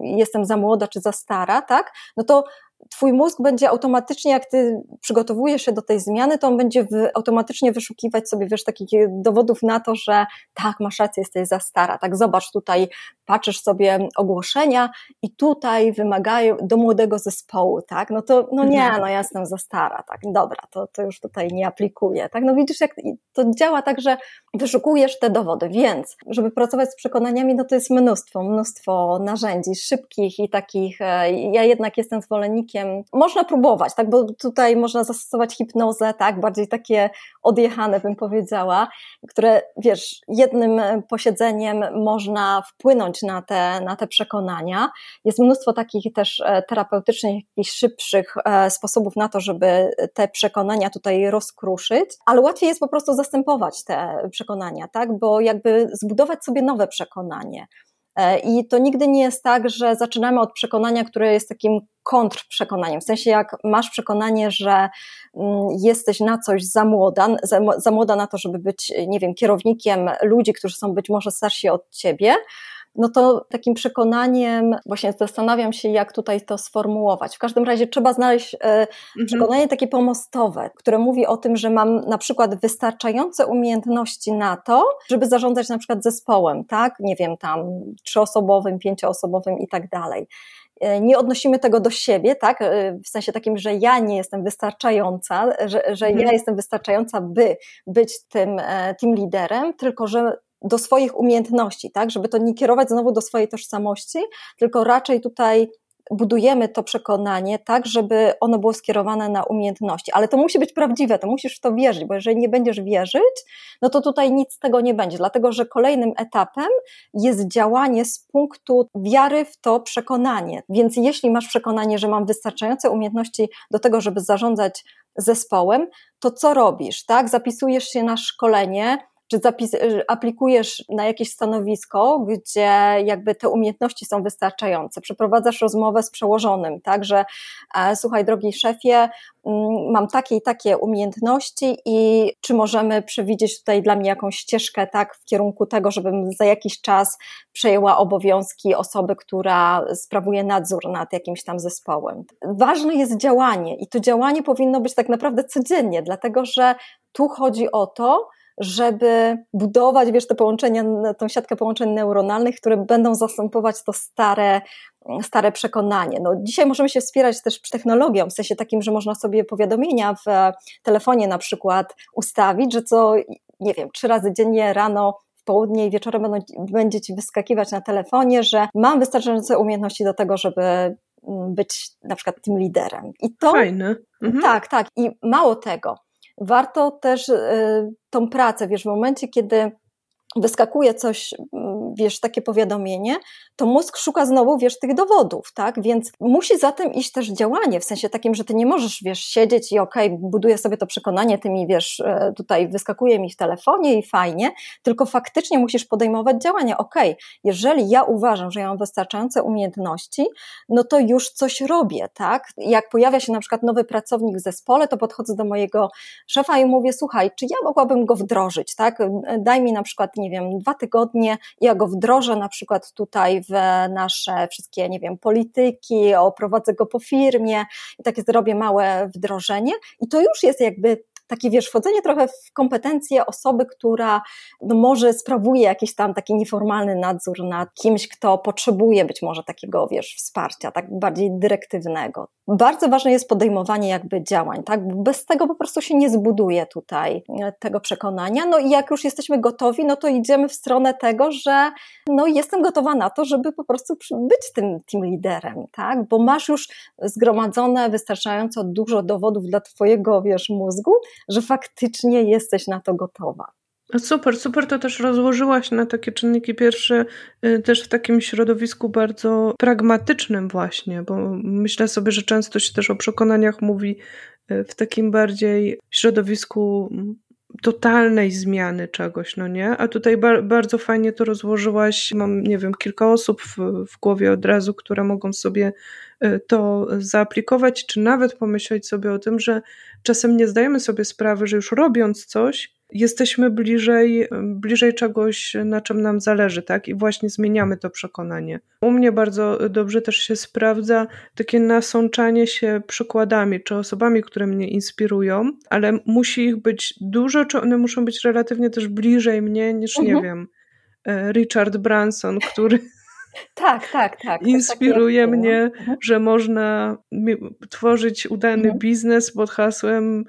jestem za młoda czy za stara, tak? No to twój mózg będzie automatycznie, jak ty przygotowujesz się do tej zmiany, to on będzie automatycznie wyszukiwać sobie, wiesz, takich dowodów na to, że tak, masz rację, jesteś za stara, tak, zobacz tutaj, patrzysz sobie ogłoszenia i tutaj wymagają do młodego zespołu, tak, no to, no nie, mhm. no ja jestem za stara, tak, dobra, to, to już tutaj nie aplikuję, tak, no widzisz, jak to działa tak, że wyszukujesz te dowody, więc, żeby pracować z przekonaniami, no to jest mnóstwo, mnóstwo narzędzi szybkich i takich, e, ja jednak jestem zwolennikiem Można próbować, tak, bo tutaj można zastosować hipnozę, tak, bardziej takie odjechane bym powiedziała, które, wiesz, jednym posiedzeniem można wpłynąć na te, na te przekonania. Jest mnóstwo takich też e, terapeutycznych, jakichś szybszych e, sposobów na to, żeby te przekonania tutaj rozkruszyć, ale łatwiej jest po prostu zastępować te przekonania, tak, bo jakby zbudować sobie nowe przekonanie. E, I to nigdy nie jest tak, że zaczynamy od przekonania, które jest takim kontrprzekonaniem. W sensie, jak masz przekonanie, że mm, jesteś na coś za młoda, za, za młoda na to, żeby być, nie wiem, kierownikiem ludzi, którzy są być może starsi od ciebie, no to takim przekonaniem, właśnie zastanawiam się, jak tutaj to sformułować. W każdym razie trzeba znaleźć e, mhm. przekonanie takie pomostowe, które mówi o tym, że mam na przykład wystarczające umiejętności na to, żeby zarządzać na przykład zespołem, tak? Nie wiem, tam trzyosobowym, pięcioosobowym i tak dalej e, nie odnosimy tego do siebie, tak? E, w sensie takim, że ja nie jestem wystarczająca, że, że mhm. ja jestem wystarczająca, by być tym, tym liderem, tylko że do swoich umiejętności, tak, żeby to nie kierować znowu do swojej tożsamości, tylko raczej tutaj budujemy to przekonanie tak, żeby ono było skierowane na umiejętności. Ale to musi być prawdziwe, to musisz w to wierzyć, bo jeżeli nie będziesz wierzyć, no to tutaj nic z tego nie będzie, dlatego że kolejnym etapem jest działanie z punktu wiary w to przekonanie. Więc jeśli masz przekonanie, że mam wystarczające umiejętności do tego, żeby zarządzać zespołem, to co robisz, tak? Zapisujesz się na szkolenie, czy zapis, y, aplikujesz na jakieś stanowisko, gdzie jakby te umiejętności są wystarczające. Przeprowadzasz rozmowę z przełożonym, tak, że e, słuchaj, drogi szefie, mm, mam takie i takie umiejętności i czy możemy przewidzieć tutaj dla mnie jakąś ścieżkę, tak, w kierunku tego, żebym za jakiś czas przejęła obowiązki osoby, która sprawuje nadzór nad jakimś tam zespołem. Ważne jest działanie i to działanie powinno być tak naprawdę codziennie, dlatego że tu chodzi o to, żeby budować, wiesz, te połączenia, tą siatkę połączeń neuronalnych, które będą zastępować to stare, stare przekonanie. No, dzisiaj możemy się wspierać też technologią, w sensie takim, że można sobie powiadomienia w telefonie na przykład ustawić, że co, nie wiem, trzy razy dziennie rano w południe i wieczorem będą, będzie ci wyskakiwać na telefonie, że mam wystarczające umiejętności do tego, żeby mm, być na przykład tym liderem. I to. Fajne. Mhm. Tak, tak. I mało tego warto też y, tą pracę, wiesz, w momencie, kiedy wyskakuje coś, mm, wiesz, takie powiadomienie, to mózg szuka znowu, wiesz, tych dowodów, tak? Więc musi za tym iść też działanie, w sensie takim, że ty nie możesz, wiesz, siedzieć i okej, okay, buduję sobie to przekonanie, ty mi, wiesz, e, tutaj wyskakuje mi w telefonie i fajnie, tylko faktycznie musisz podejmować działania. Okej, okay, jeżeli ja uważam, że ja mam wystarczające umiejętności, no to już coś robię, tak? Jak pojawia się na przykład nowy pracownik w zespole, to podchodzę do mojego szefa i mówię, słuchaj, czy ja mogłabym go wdrożyć, tak? Daj mi na przykład, nie wiem, dwa tygodnie, ja go wdrożę na przykład tutaj w nasze wszystkie, nie wiem, polityki, oprowadzę go po firmie i takie zrobię małe wdrożenie i to już jest jakby takie, wiesz, wchodzenie trochę w kompetencje osoby, która no, może sprawuje jakiś tam taki nieformalny nadzór nad kimś, kto potrzebuje być może takiego, wiesz, wsparcia, tak bardziej dyrektywnego. Bardzo ważne jest podejmowanie jakby działań, tak? Bez tego po prostu się nie zbuduje tutaj e, tego przekonania. No i jak już jesteśmy gotowi, no to idziemy w stronę tego, że no jestem gotowa na to, żeby po prostu być tym team liderem, tak? Bo masz już zgromadzone wystarczająco dużo dowodów dla twojego, wiesz, mózgu, że faktycznie jesteś na to gotowa. Super, super to też rozłożyłaś na takie czynniki pierwsze, y, też w takim środowisku bardzo pragmatycznym właśnie, bo myślę sobie, że często się też o przekonaniach mówi y, w takim bardziej środowisku totalnej zmiany czegoś, no nie? A tutaj ba bardzo fajnie to rozłożyłaś. Mam, nie wiem, kilka osób w, w głowie od razu, które mogą sobie y, to zaaplikować, czy nawet pomyśleć sobie o tym, że czasem nie zdajemy sobie sprawy, że już robiąc coś, jesteśmy bliżej, bliżej czegoś, na czym nam zależy, tak? I właśnie zmieniamy to przekonanie. U mnie bardzo dobrze też się sprawdza takie nasączanie się przykładami, czy osobami, które mnie inspirują, ale musi ich być dużo, czy one muszą być relatywnie też bliżej mnie niż, mhm. nie wiem, e, Richard Branson, który tak, tak, tak. Inspiruje tak mnie, mhm. że można tworzyć udany mhm. biznes pod hasłem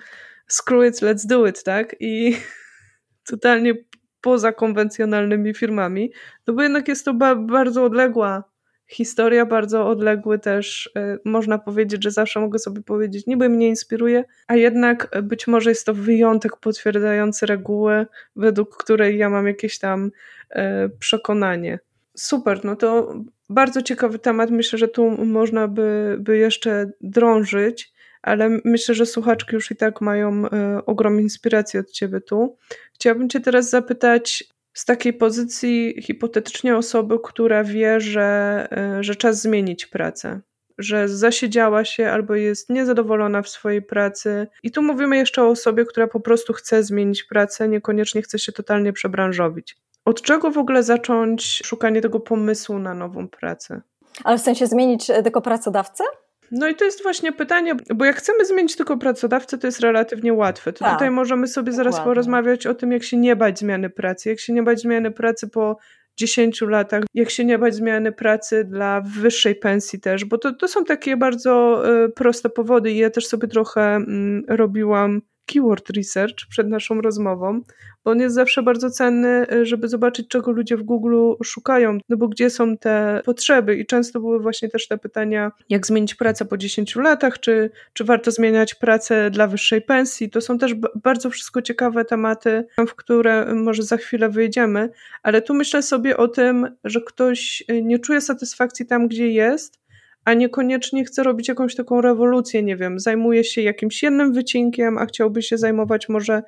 screw it, let's do it, tak? I totalnie poza konwencjonalnymi firmami, no bo jednak jest to ba bardzo odległa historia, bardzo odległy też. E, można powiedzieć, że zawsze mogę sobie powiedzieć, niby mnie inspiruje, a jednak być może jest to wyjątek potwierdzający regułę, według której ja mam jakieś tam e, przekonanie. Super, no to bardzo ciekawy temat. Myślę, że tu można by, by jeszcze drążyć, ale myślę, że słuchaczki już i tak mają e, ogromną inspirację od Ciebie tu. Chciałabym Cię teraz zapytać z takiej pozycji hipotetycznie osoby, która wie, że, e, że czas zmienić pracę. Że zasiedziała się albo jest niezadowolona w swojej pracy. I tu mówimy jeszcze o osobie, która po prostu chce zmienić pracę, niekoniecznie chce się totalnie przebranżowić. Od czego w ogóle zacząć szukanie tego pomysłu na nową pracę? Ale w sensie zmienić e, tylko pracodawcę? No i to jest właśnie pytanie, bo jak chcemy zmienić tylko pracodawcę, to jest relatywnie łatwe. To tak, tutaj możemy sobie zaraz dokładnie. porozmawiać o tym, jak się nie bać zmiany pracy, jak się nie bać zmiany pracy po 10 latach, jak się nie bać zmiany pracy dla wyższej pensji też, bo to, to są takie bardzo y, proste powody i ja też sobie trochę y, robiłam keyword research przed naszą rozmową, bo on jest zawsze bardzo cenny, y, żeby zobaczyć, czego ludzie w Google szukają, no bo gdzie są te potrzeby i często były właśnie też te pytania, jak zmienić pracę po 10 latach, czy, czy warto zmieniać pracę dla wyższej pensji. To są też bardzo wszystko ciekawe tematy, w które może za chwilę wyjdziemy, ale tu myślę sobie o tym, że ktoś y, nie czuje satysfakcji tam, gdzie jest, a niekoniecznie chce robić jakąś taką rewolucję, nie wiem, zajmuje się jakimś jednym wycinkiem, a chciałby się zajmować może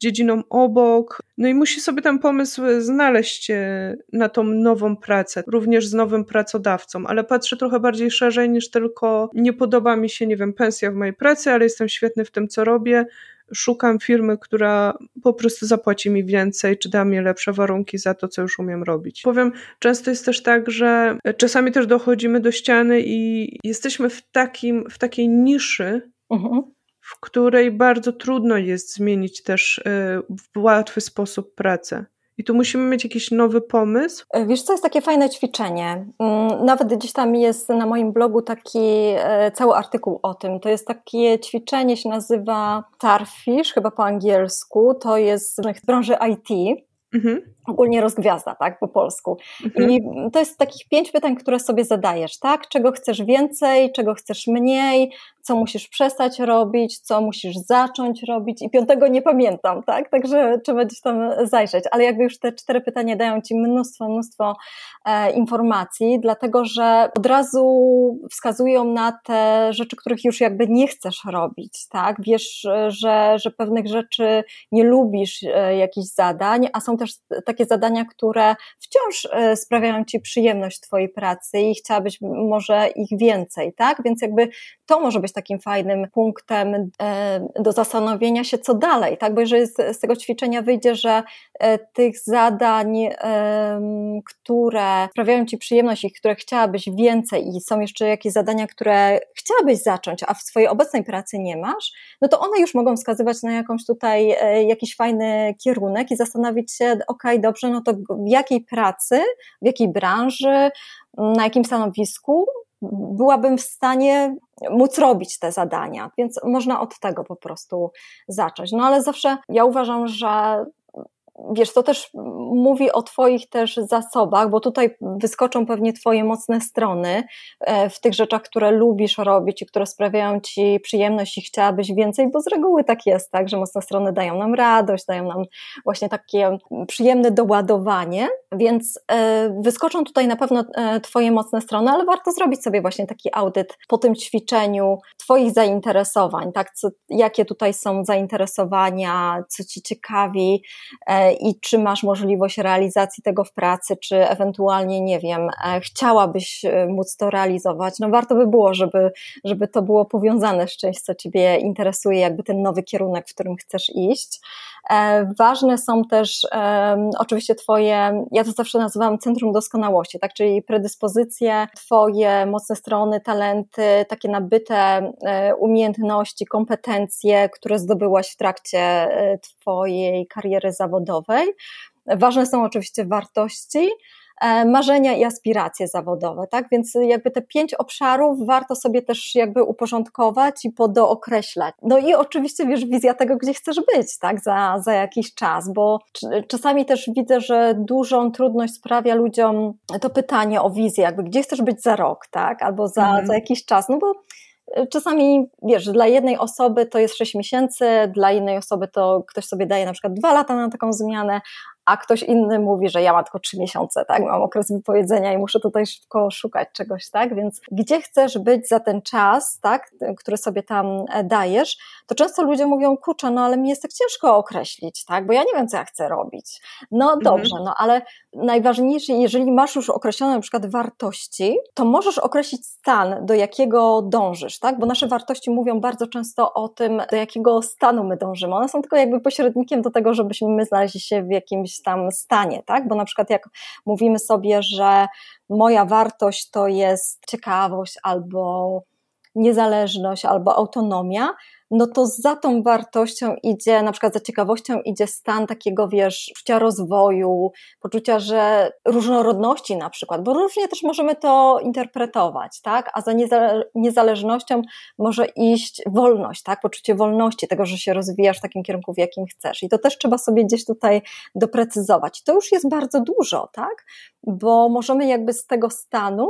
dziedziną obok. No i musi sobie ten pomysł znaleźć e, na tą nową pracę, również z nowym pracodawcą, ale patrzę trochę bardziej szerzej niż tylko nie podoba mi się, nie wiem, pensja w mojej pracy, ale jestem świetny w tym, co robię szukam firmy, która po prostu zapłaci mi więcej, czy da mi lepsze warunki za to, co już umiem robić. Powiem, często jest też tak, że czasami też dochodzimy do ściany i jesteśmy w, takim, w takiej niszy, uh-huh. w której bardzo trudno jest zmienić też y, w łatwy sposób pracę. I tu musimy mieć jakiś nowy pomysł. E, wiesz, co jest takie fajne ćwiczenie? Mm, nawet gdzieś tam jest na moim blogu taki e, cały artykuł o tym. To jest takie ćwiczenie, się nazywa Starfish, chyba po angielsku. To jest z branży IT. Mhm ogólnie rozgwiazda, tak, po polsku. Mhm. I to jest takich pięć pytań, które sobie zadajesz, tak? Czego chcesz więcej, czego chcesz mniej, co musisz przestać robić, co musisz zacząć robić i piątego nie pamiętam, tak? Także trzeba gdzieś tam zajrzeć, ale jakby już te cztery pytania dają Ci mnóstwo, mnóstwo e, informacji, dlatego że od razu wskazują na te rzeczy, których już jakby nie chcesz robić, tak? Wiesz, że, że pewnych rzeczy nie lubisz, e, jakichś zadań, a są też takie takie zadania, które wciąż e, sprawiają Ci przyjemność Twojej pracy i chciałabyś może ich więcej, tak? Więc jakby to może być takim fajnym punktem e, do zastanowienia się, co dalej, tak? Bo jeżeli z tego ćwiczenia wyjdzie, że e, tych zadań, które sprawiają Ci przyjemność i które chciałabyś więcej i są jeszcze jakieś zadania, które chciałabyś zacząć, a w swojej obecnej pracy nie masz, no to one już mogą wskazywać na jakąś tutaj, jakiś fajny kierunek i zastanowić się, ok, dobrze, no to w jakiej pracy, w jakiej branży, na jakim stanowisku byłabym w stanie móc robić te zadania, więc można od tego po prostu zacząć. No ale zawsze ja uważam, że wiesz, to też mówi o Twoich też zasobach, bo tutaj wyskoczą pewnie Twoje mocne strony e, w tych rzeczach, które lubisz robić i które sprawiają Ci przyjemność i chciałabyś więcej, bo z reguły tak jest, tak, że mocne strony dają nam radość, dają nam właśnie takie przyjemne doładowanie, więc e, wyskoczą tutaj na pewno e, Twoje mocne strony, ale warto zrobić sobie właśnie taki audyt po tym ćwiczeniu Twoich zainteresowań, tak, co, jakie tutaj są zainteresowania, co Ci ciekawi, i czy masz możliwość realizacji tego w pracy, czy ewentualnie, nie wiem, e, chciałabyś e, móc to realizować, no warto by było, żeby, żeby to było powiązane z czymś, co Ciebie interesuje, jakby ten nowy kierunek, w którym chcesz iść. E, ważne są też oczywiście Twoje, ja to zawsze nazywam centrum doskonałości, tak, czyli predyspozycje, Twoje mocne strony, talenty, takie nabyte umiejętności, kompetencje, które zdobyłaś w trakcie Twojej kariery zawodowej. Ważne są oczywiście wartości, e, marzenia i aspiracje zawodowe, tak? Więc jakby te pięć obszarów warto sobie też jakby uporządkować i podookreślać. No i oczywiście wiesz, wizja tego, gdzie chcesz być, tak? Za, za jakiś czas, bo czasami też widzę, że dużą trudność sprawia ludziom to pytanie o wizję, jakby gdzie chcesz być za rok, tak? Albo za, mm. za jakiś czas, no bo Czasami, wiesz, dla jednej osoby to jest 6 miesięcy, dla innej osoby to ktoś sobie daje na przykład 2 lata na taką zmianę, a ktoś inny mówi, że ja mam tylko trzy miesiące, tak, mam okres wypowiedzenia i muszę tutaj szybko szukać czegoś, tak, więc gdzie chcesz być za ten czas, tak, który sobie tam e, dajesz, to często ludzie mówią, kurczę, no ale mi jest tak ciężko określić, tak, bo ja nie wiem, co ja chcę robić. No mhm. dobrze, no ale najważniejsze, jeżeli masz już określone na przykład wartości, to możesz określić stan, do jakiego dążysz, tak, bo nasze wartości mówią bardzo często o tym, do jakiego stanu my dążymy. One są tylko jakby pośrednikiem do tego, żebyśmy my znaleźli się w jakimś tam stanie, tak? Bo na przykład jak mówimy sobie, że moja wartość to jest ciekawość albo niezależność albo autonomia, no to za tą wartością idzie, na przykład za ciekawością idzie stan takiego, wiesz, poczucia rozwoju, poczucia, że różnorodności na przykład, bo różnie też możemy to interpretować, tak? A za niezależnością może iść wolność, tak? Poczucie wolności, tego, że się rozwijasz w takim kierunku, w jakim chcesz. I to też trzeba sobie gdzieś tutaj doprecyzować. To już jest bardzo dużo, tak? Bo możemy jakby z tego stanu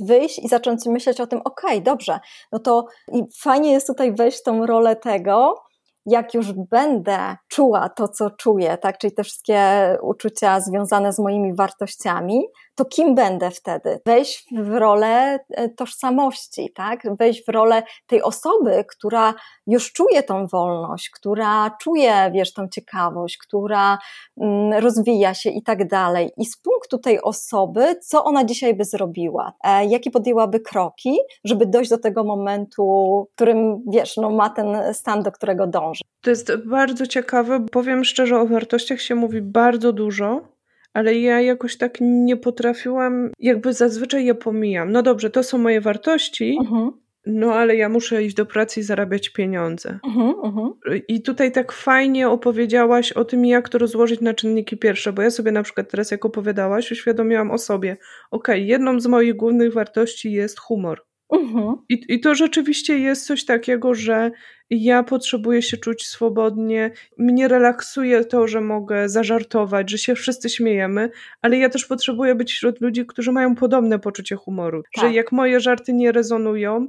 wyjść i zacząć myśleć o tym, okej, okay, dobrze, no to i fajnie jest tutaj wejść w tą rolę tego, jak już będę czuła to, co czuję, tak, czyli te wszystkie uczucia związane z moimi wartościami, to kim będę wtedy? Wejść w rolę e, tożsamości, tak? Wejść w rolę tej osoby, która już czuje tą wolność, która czuje, wiesz, tą ciekawość, która mm, rozwija się i tak dalej. I z punktu tej osoby, co ona dzisiaj by zrobiła? E, jakie podjęłaby kroki, żeby dojść do tego momentu, w którym, wiesz, no, ma ten stan, do którego dąży? To jest bardzo ciekawe. Powiem szczerze, o wartościach się mówi bardzo dużo ale ja jakoś tak nie potrafiłam, jakby zazwyczaj je pomijam. No dobrze, to są moje wartości, uh-huh. no ale ja muszę iść do pracy i zarabiać pieniądze. Uh-huh, uh-huh. I tutaj tak fajnie opowiedziałaś o tym, jak to rozłożyć na czynniki pierwsze, bo ja sobie na przykład teraz, jak opowiadałaś, uświadomiłam o sobie, okej, okay, jedną z moich głównych wartości jest humor. Mhm. I, I to rzeczywiście jest coś takiego, że ja potrzebuję się czuć swobodnie. Mnie relaksuje to, że mogę zażartować, że się wszyscy śmiejemy, ale ja też potrzebuję być wśród ludzi, którzy mają podobne poczucie humoru. Tak. Że jak moje żarty nie rezonują,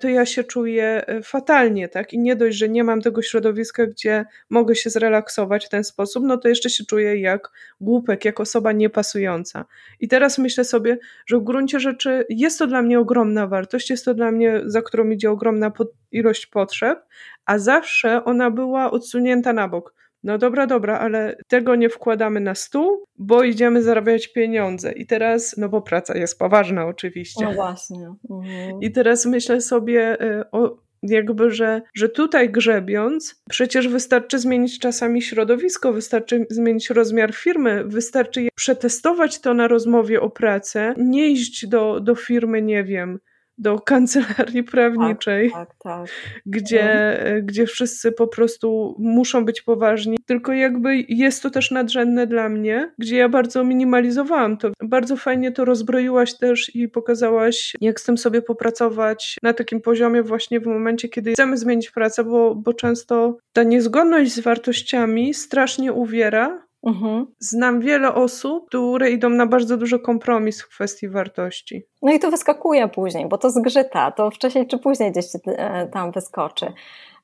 to ja się czuję e, fatalnie, tak? I nie dość, że nie mam tego środowiska, gdzie mogę się zrelaksować w ten sposób, no to jeszcze się czuję jak głupek, jak osoba niepasująca. I teraz myślę sobie, że w gruncie rzeczy jest to dla mnie ogromna wartość, jest to dla mnie, za którą idzie ogromna ilość potrzeb, a zawsze ona była odsunięta na bok no dobra, dobra, ale tego nie wkładamy na stół, bo idziemy zarabiać pieniądze. I teraz, no bo praca jest poważna oczywiście. No właśnie. Mhm. I teraz myślę sobie y, o, jakby, że, że tutaj grzebiąc, przecież wystarczy zmienić czasami środowisko, wystarczy zmienić rozmiar firmy, wystarczy przetestować to na rozmowie o pracę, nie iść do, do firmy, nie wiem, do kancelarii prawniczej, tak, tak, tak. Gdzie, mhm. gdzie wszyscy po prostu muszą być poważni. Tylko jakby jest to też nadrzędne dla mnie, gdzie ja bardzo minimalizowałam to. Bardzo fajnie to rozbroiłaś też i pokazałaś, jak z tym sobie popracować na takim poziomie właśnie w momencie, kiedy chcemy zmienić pracę, bo, bo często ta niezgodność z wartościami strasznie uwiera, Mhm. Znam wiele osób, które idą na bardzo duży kompromis w kwestii wartości. No i to wyskakuje później, bo to zgrzyta, to wcześniej czy później gdzieś e, tam wyskoczy.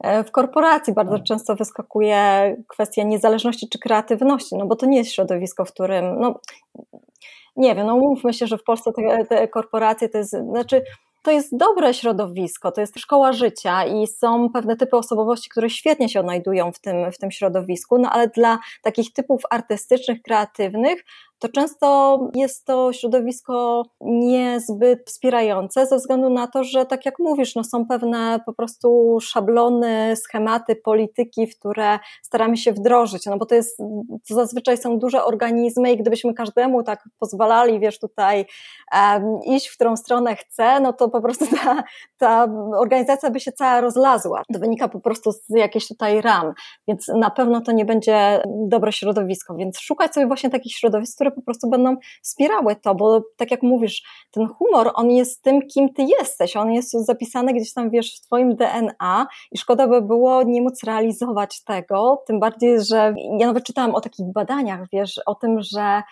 E, w korporacji bardzo tak. często wyskakuje kwestia niezależności czy kreatywności, no bo to nie jest środowisko, w którym, no nie wiem, no mówmy się, że w Polsce te, te korporacje to jest, znaczy to jest dobre środowisko, to jest szkoła życia i są pewne typy osobowości, które świetnie się odnajdują w tym, w tym środowisku, no ale dla takich typów artystycznych, kreatywnych, to często jest to środowisko niezbyt wspierające, ze względu na to, że tak jak mówisz, no są pewne po prostu szablony, schematy, polityki, w które staramy się wdrożyć, no bo to jest, to zazwyczaj są duże organizmy i gdybyśmy każdemu tak pozwalali, wiesz, tutaj um, iść, w którą stronę chce, no to po prostu ta, ta organizacja by się cała rozlazła. To wynika po prostu z jakichś tutaj ram, więc na pewno to nie będzie dobre środowisko, więc szukać sobie właśnie takich środowisk, które po prostu będą wspierały to, bo tak jak mówisz, ten humor, on jest tym, kim ty jesteś, on jest zapisany gdzieś tam, wiesz, w twoim DNA i szkoda by było nie móc realizować tego, tym bardziej, że ja nawet czytałam o takich badaniach, wiesz, o tym, że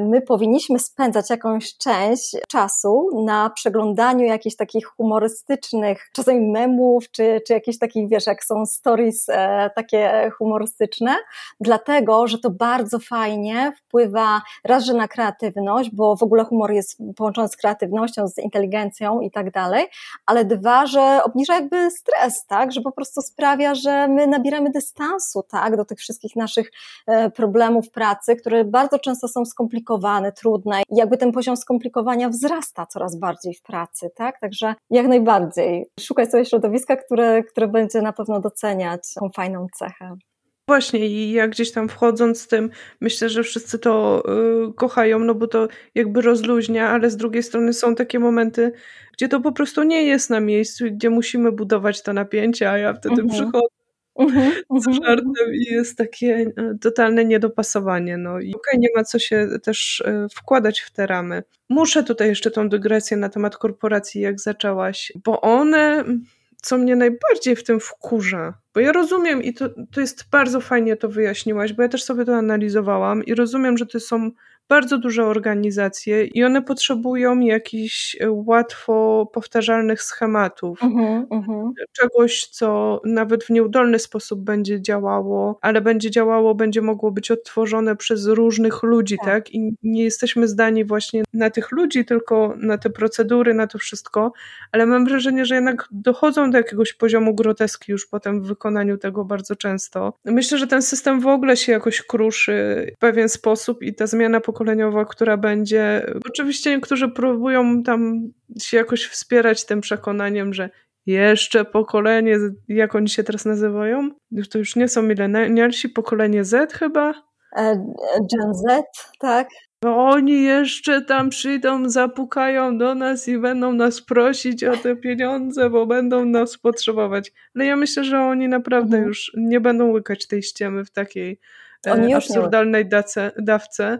my powinniśmy spędzać jakąś część czasu na przeglądaniu jakichś takich humorystycznych, czasami memów, czy, czy jakichś takich, wiesz, jak są stories e, takie humorystyczne, dlatego, że to bardzo fajnie wpływa raz, że na kreatywność, bo w ogóle humor jest połączony z kreatywnością, z inteligencją i tak dalej, ale dwa, że obniża jakby stres, tak, że po prostu sprawia, że my nabieramy dystansu, tak, do tych wszystkich naszych e, problemów pracy, które bardzo często są skomplikowane, trudne i jakby ten poziom skomplikowania wzrasta coraz bardziej w pracy, tak? Także jak najbardziej szukać sobie środowiska, które, które będzie na pewno doceniać tą fajną cechę. Właśnie i ja gdzieś tam wchodząc z tym, myślę, że wszyscy to y, kochają, no bo to jakby rozluźnia, ale z drugiej strony są takie momenty, gdzie to po prostu nie jest na miejscu i gdzie musimy budować to napięcie, a ja wtedy mhm. przychodzę Mhm, z mhm, żartem i jest takie e, totalne niedopasowanie. No i okej, okay, nie ma co się też e, wkładać w te ramy. Muszę tutaj jeszcze tą dygresję na temat korporacji, jak zaczęłaś, bo one, co mnie najbardziej w tym wkurza, bo ja rozumiem i to, to jest bardzo fajnie to wyjaśniłaś, bo ja też sobie to analizowałam i rozumiem, że to są bardzo duże organizacje i one potrzebują jakichś e, łatwo powtarzalnych schematów. Uh-huh, uh-huh. Czegoś, co nawet w nieudolny sposób będzie działało, ale będzie działało, będzie mogło być odtworzone przez różnych ludzi, tak? tak? I nie jesteśmy zdani właśnie na tych ludzi, tylko na te procedury, na to wszystko, ale mam wrażenie, że jednak dochodzą do jakiegoś poziomu groteski już potem w wykonaniu tego bardzo często. Myślę, że ten system w ogóle się jakoś kruszy w pewien sposób i ta zmiana pokoleniowa pokoleniowa, która będzie. Oczywiście niektórzy próbują tam się jakoś wspierać tym przekonaniem, że jeszcze pokolenie, jak oni się teraz nazywają? To już nie są milenialsi, pokolenie Z chyba? E, Gen Z, tak. No oni jeszcze tam przyjdą, zapukają do nas i będą nas prosić o te pieniądze, bo będą nas potrzebować. Ale ja myślę, że oni naprawdę mhm. już nie będą łykać tej ściemy w takiej e, absurdalnej dace, dawce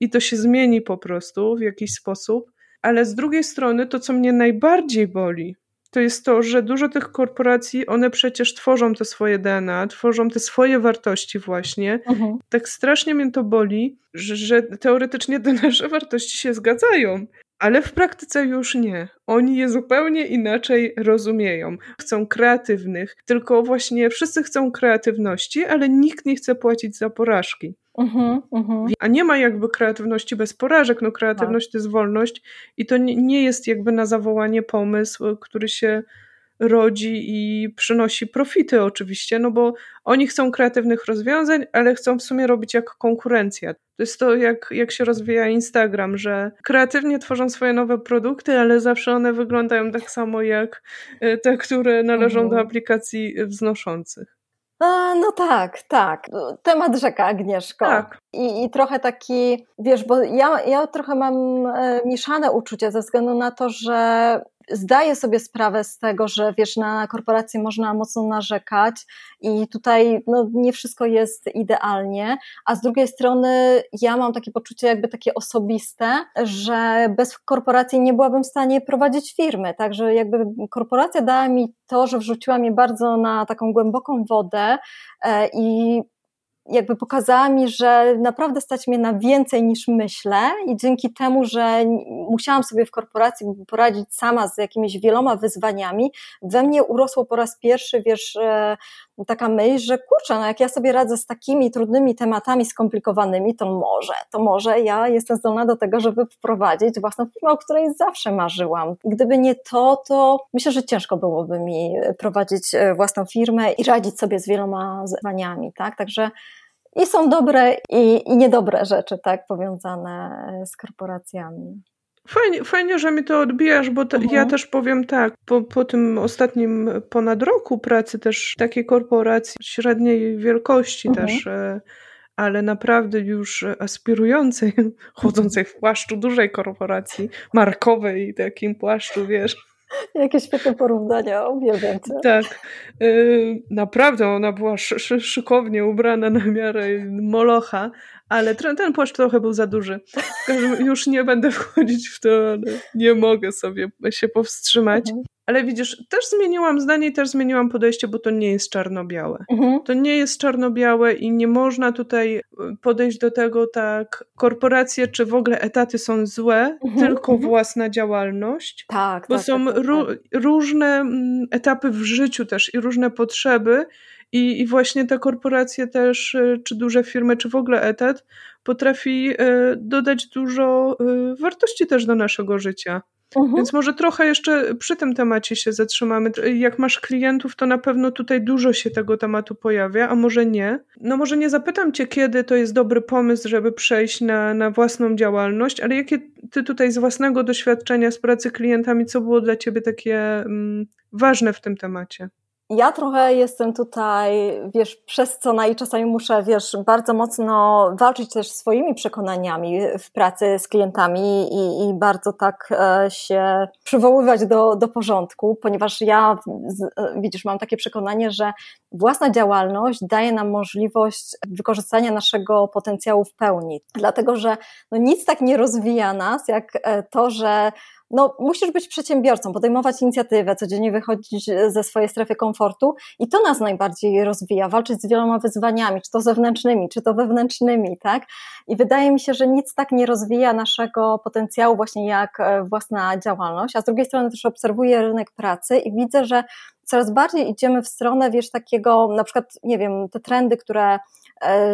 i to się zmieni po prostu w jakiś sposób. Ale z drugiej strony, to co mnie najbardziej boli, to jest to, że dużo tych korporacji, one przecież tworzą te swoje DNA, tworzą te swoje wartości właśnie. Mhm. Tak strasznie mnie to boli, że, że teoretycznie te nasze wartości się zgadzają, ale w praktyce już nie. Oni je zupełnie inaczej rozumieją. Chcą kreatywnych, tylko właśnie wszyscy chcą kreatywności, ale nikt nie chce płacić za porażki. Uh-huh, uh-huh. A nie ma jakby kreatywności bez porażek. No, kreatywność tak. to jest wolność i to nie, jest jakby na zawołanie pomysł, który się rodzi i przynosi profity oczywiście, no bo oni chcą kreatywnych rozwiązań, ale chcą w sumie robić jak konkurencja. To jest to, jak, jak się rozwija Instagram, że kreatywnie tworzą swoje nowe produkty, ale zawsze one wyglądają tak samo jak e, te, które należą mhm. do aplikacji wznoszących. A, no tak, tak. Temat rzeka, Agnieszko. Tak. I, I trochę taki, wiesz, bo ja, ja trochę mam e, mieszane uczucia ze względu na to, że zdaję sobie sprawę z tego, że wiesz, na korporacje można mocno narzekać i tutaj no, nie wszystko jest idealnie, a z drugiej strony ja mam takie poczucie jakby takie osobiste, że bez korporacji nie byłabym w stanie prowadzić firmy, także jakby korporacja dała mi to, że wrzuciła mnie bardzo na taką głęboką wodę e, i jakby pokazała mi, że naprawdę stać mnie na więcej niż myślę i dzięki temu, że musiałam sobie w korporacji poradzić sama z jakimiś wieloma wyzwaniami, we mnie urosło po raz pierwszy, wiesz, e, taka myśl, że kurczę, no jak ja sobie radzę z takimi trudnymi tematami skomplikowanymi, to może, to może ja jestem zdolna do tego, żeby wprowadzić własną firmę, o której zawsze marzyłam. Gdyby nie to, to myślę, że ciężko byłoby mi prowadzić e, własną firmę i radzić sobie z wieloma wyzwaniami, tak? Także i są dobre i, i niedobre rzeczy, tak, powiązane z korporacjami. Fajnie, fajnie, że mi to odbijasz, bo te, mhm. ja też powiem tak, po, po tym ostatnim ponad roku pracy też takiej korporacji średniej wielkości mhm. też, e, ale naprawdę już aspirującej, chodzącej w płaszczu dużej korporacji, markowej, takim płaszczu, wiesz, Jakie świetne porównania, uwielbiam cię. Tak, yy, naprawdę ona była sz sz szykownie ubrana na miarę Molocha, ale ten płaszcz trochę był za duży. Już nie będę wchodzić w to, ale nie mogę sobie się powstrzymać. Mhm. Ale widzisz, też zmieniłam zdanie i też zmieniłam podejście, bo to nie jest czarno-białe. Mhm. To nie jest czarno-białe i nie można tutaj e, podejść do tego tak, korporacje czy w ogóle etaty są złe, mhm. tylko mhm. własna działalność. Tak, bo tak, są tak, tak, tak. różne mm, etapy w życiu też i różne potrzeby i, I właśnie te korporacje też, e, czy duże firmy, czy w ogóle etat potrafi e, dodać dużo wartości też do naszego życia. Mhm. Więc może trochę jeszcze przy tym temacie się zatrzymamy. Jak masz klientów, to na pewno tutaj dużo się tego tematu pojawia, a może nie. No może nie zapytam cię, kiedy to jest dobry pomysł, żeby przejść na, na własną działalność, ale jakie ty tutaj z własnego doświadczenia z pracy klientami, co było dla ciebie takie mm, ważne w tym temacie? Ja trochę jestem tutaj, wiesz, przez co no i czasami muszę, wiesz, bardzo mocno walczyć też swoimi przekonaniami w pracy z klientami i, i bardzo tak e, się przywoływać do, do porządku, ponieważ ja, e, widzisz, mam takie przekonanie, że własna działalność daje nam możliwość wykorzystania naszego potencjału w pełni. Dlatego, że no nic tak nie rozwija nas, jak e, to, że no, musisz być przedsiębiorcą, podejmować inicjatywę, codziennie wychodzić ze swojej strefy komfortu i to nas najbardziej rozwija, walczyć z wieloma wyzwaniami, czy to zewnętrznymi, czy to wewnętrznymi, tak? I wydaje mi się, że nic tak nie rozwija naszego potencjału właśnie jak e, własna działalność, a z drugiej strony też obserwuję rynek pracy i widzę, że coraz bardziej idziemy w stronę, wiesz, takiego, na przykład, nie wiem, te trendy, które E,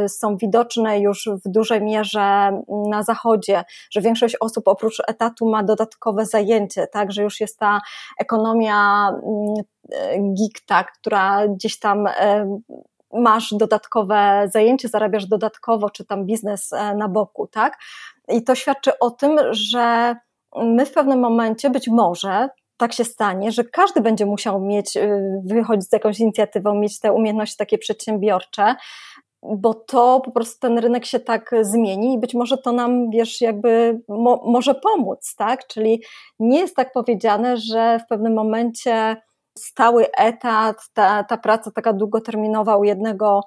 są widoczne już w dużej mierze na zachodzie, że większość osób oprócz etatu ma dodatkowe zajęcie, tak, że już jest ta ekonomia mm, e, gig, tak, która gdzieś tam e, masz dodatkowe zajęcie, zarabiasz dodatkowo, czy tam biznes na boku, tak? I to świadczy o tym, że my w pewnym momencie być może tak się stanie, że każdy będzie musiał mieć, wychodzić z jakąś inicjatywą, mieć te umiejętności takie przedsiębiorcze, bo to po prostu ten rynek się tak zmieni i być może to nam, wiesz, jakby mo może pomóc, tak? Czyli nie jest tak powiedziane, że w pewnym momencie stały etat, ta, ta praca taka długoterminowa u jednego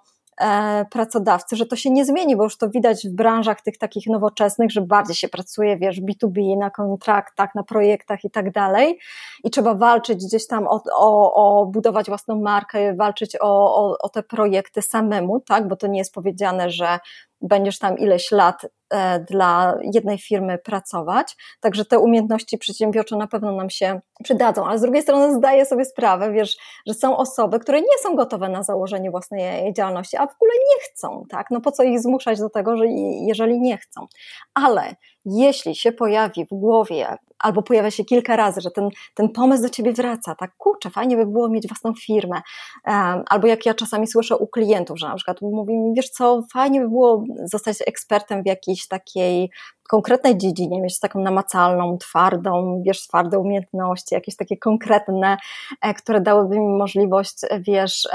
pracodawcy, że to się nie zmieni, bo już to widać w branżach tych takich nowoczesnych, że bardziej się pracuje, wiesz, B2B, na kontraktach, na projektach i tak dalej. I trzeba walczyć gdzieś tam o, o, o budować własną markę, walczyć o, o, o te projekty samemu, tak, bo to nie jest powiedziane, że będziesz tam ileś lat e, dla jednej firmy pracować. Także te umiejętności przedsiębiorcze na pewno nam się przydadzą, ale z drugiej strony zdaję sobie sprawę, wiesz, że są osoby, które nie są gotowe na założenie własnej działalności, a w ogóle nie chcą, tak? No po co ich zmuszać do tego, że jeżeli nie chcą. Ale jeśli się pojawi w głowie albo pojawia się kilka razy, że ten, ten pomysł do ciebie wraca, tak, kurczę, fajnie by było mieć własną firmę, albo jak ja czasami słyszę u klientów, że na przykład mówi mi, wiesz co, fajnie by było zostać ekspertem w jakiejś takiej konkretnej dziedzinie, mieć taką namacalną, twardą, wiesz, twarde umiejętności, jakieś takie konkretne, e, które dałyby mi możliwość, wiesz,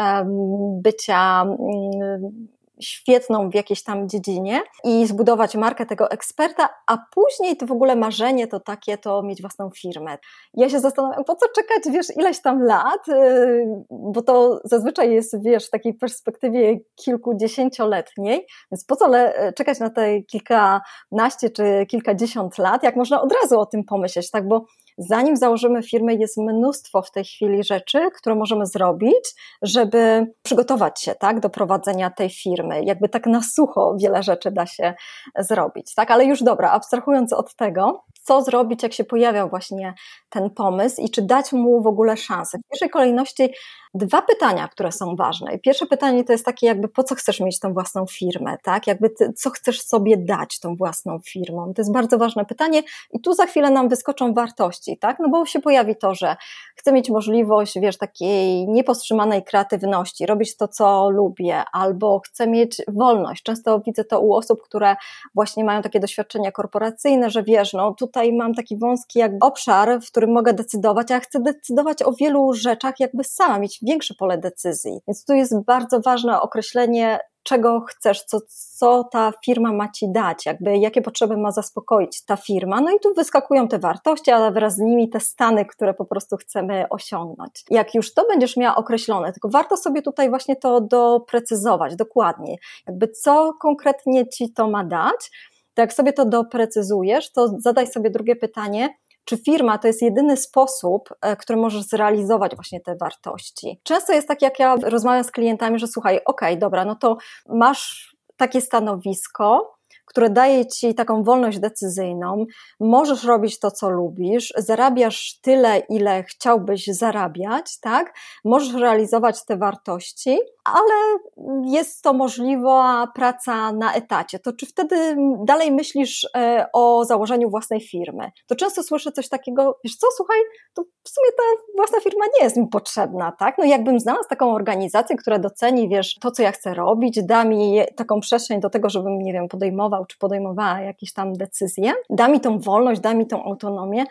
bycia mm, świetną w jakiejś tam dziedzinie i zbudować markę tego eksperta, a później to w ogóle marzenie to takie, to mieć własną firmę. Ja się zastanawiam, po co czekać, wiesz, ileś tam lat, y, bo to zazwyczaj jest, wiesz, w takiej perspektywie kilkudziesięcioletniej, więc po co czekać na te kilkanaście czy kilkadziesiąt lat, jak można od razu o tym pomyśleć, tak, bo zanim założymy firmę, jest mnóstwo w tej chwili rzeczy, które możemy zrobić, żeby przygotować się tak, do prowadzenia tej firmy. Jakby tak na sucho wiele rzeczy da się zrobić. Tak? Ale już dobra, abstrahując od tego, co zrobić, jak się pojawia właśnie ten pomysł i czy dać mu w ogóle szansę. W pierwszej kolejności dwa pytania, które są ważne. Pierwsze pytanie to jest takie jakby po co chcesz mieć tą własną firmę, tak? Jakby ty, co chcesz sobie dać tą własną firmą? To jest bardzo ważne pytanie i tu za chwilę nam wyskoczą wartości, tak? No bo się pojawi to, że chcę mieć możliwość, wiesz, takiej niepowstrzymanej kreatywności, robić to, co lubię, albo chcę mieć wolność. Często widzę to u osób, które właśnie mają takie doświadczenia korporacyjne, że wiesz, no tutaj mam taki wąski jakby obszar, w którym mogę decydować, a chcę decydować o wielu rzeczach jakby sama, mieć większe pole decyzji. Więc tu jest bardzo ważne określenie czego chcesz, co, co ta firma ma ci dać, jakby jakie potrzeby ma zaspokoić ta firma. No i tu wyskakują te wartości, a wraz z nimi te stany, które po prostu chcemy osiągnąć. Jak już to będziesz miała określone, tylko warto sobie tutaj właśnie to doprecyzować dokładnie, jakby co konkretnie ci to ma dać. To jak sobie to doprecyzujesz, to zadaj sobie drugie pytanie, czy firma to jest jedyny sposób, e, który możesz zrealizować właśnie te wartości. Często jest tak, jak ja rozmawiam z klientami, że słuchaj, okej, okay, dobra, no to masz takie stanowisko, które daje ci taką wolność decyzyjną. Możesz robić to, co lubisz, zarabiasz tyle, ile chciałbyś zarabiać, tak? Możesz realizować te wartości, ale jest to możliwa praca na etacie. To czy wtedy dalej myślisz e, o założeniu własnej firmy? To często słyszę coś takiego, wiesz co, słuchaj, to w sumie ta własna firma nie jest mi potrzebna, tak? No jakbym znalazł taką organizację, która doceni, wiesz, to, co ja chcę robić, da mi taką przestrzeń do tego, żebym, nie wiem, podejmował czy podejmowała jakieś tam decyzje, da mi tą wolność, da mi tą autonomię,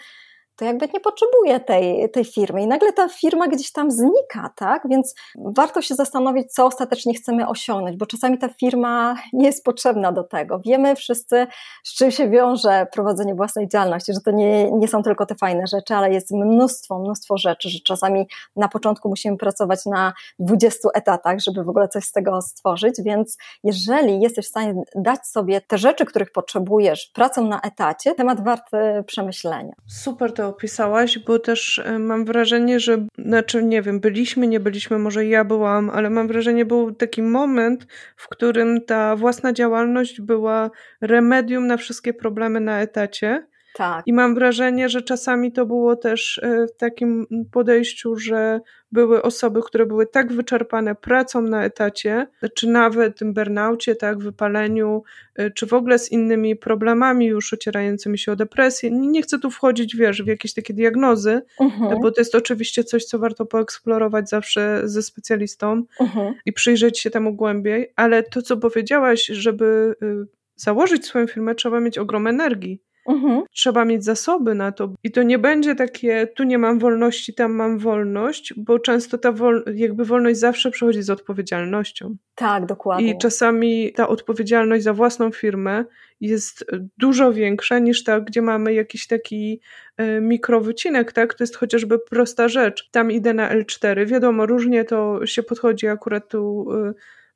to jakby nie potrzebuje tej, tej firmy i nagle ta firma gdzieś tam znika, tak? Więc warto się zastanowić, co ostatecznie chcemy osiągnąć, bo czasami ta firma nie jest potrzebna do tego. Wiemy wszyscy, z czym się wiąże prowadzenie własnej działalności, że to nie, nie są tylko te fajne rzeczy, ale jest mnóstwo, mnóstwo rzeczy, że czasami na początku musimy pracować na 20 etatach, żeby w ogóle coś z tego stworzyć, więc jeżeli jesteś w stanie dać sobie te rzeczy, których potrzebujesz pracą na etacie, temat warty przemyślenia. Super, to to opisałaś, bo też e, mam wrażenie, że, znaczy nie wiem, byliśmy, nie byliśmy, może ja byłam, ale mam wrażenie, był taki moment, w którym ta własna działalność była remedium na wszystkie problemy na etacie. Tak. I mam wrażenie, że czasami to było też e, w takim podejściu, że były osoby, które były tak wyczerpane pracą na etacie, czy nawet tym burnaucie, tak, wypaleniu, e, czy w ogóle z innymi problemami już ocierającymi się o depresję. Nie chcę tu wchodzić, wiesz, w jakieś takie diagnozy, mhm. bo to jest oczywiście coś, co warto poeksplorować zawsze ze specjalistą mhm. i przyjrzeć się temu głębiej, ale to, co powiedziałaś, żeby y, założyć swoją firmę, trzeba mieć ogrom energii. Mhm. Trzeba mieć zasoby na to. I to nie będzie takie, tu nie mam wolności, tam mam wolność, bo często ta wol, jakby wolność zawsze przychodzi z odpowiedzialnością. Tak, dokładnie. I czasami ta odpowiedzialność za własną firmę jest dużo większa niż ta, gdzie mamy jakiś taki y, mikrowycinek, tak? To jest chociażby prosta rzecz. Tam idę na L4. Wiadomo, różnie to się podchodzi akurat tu.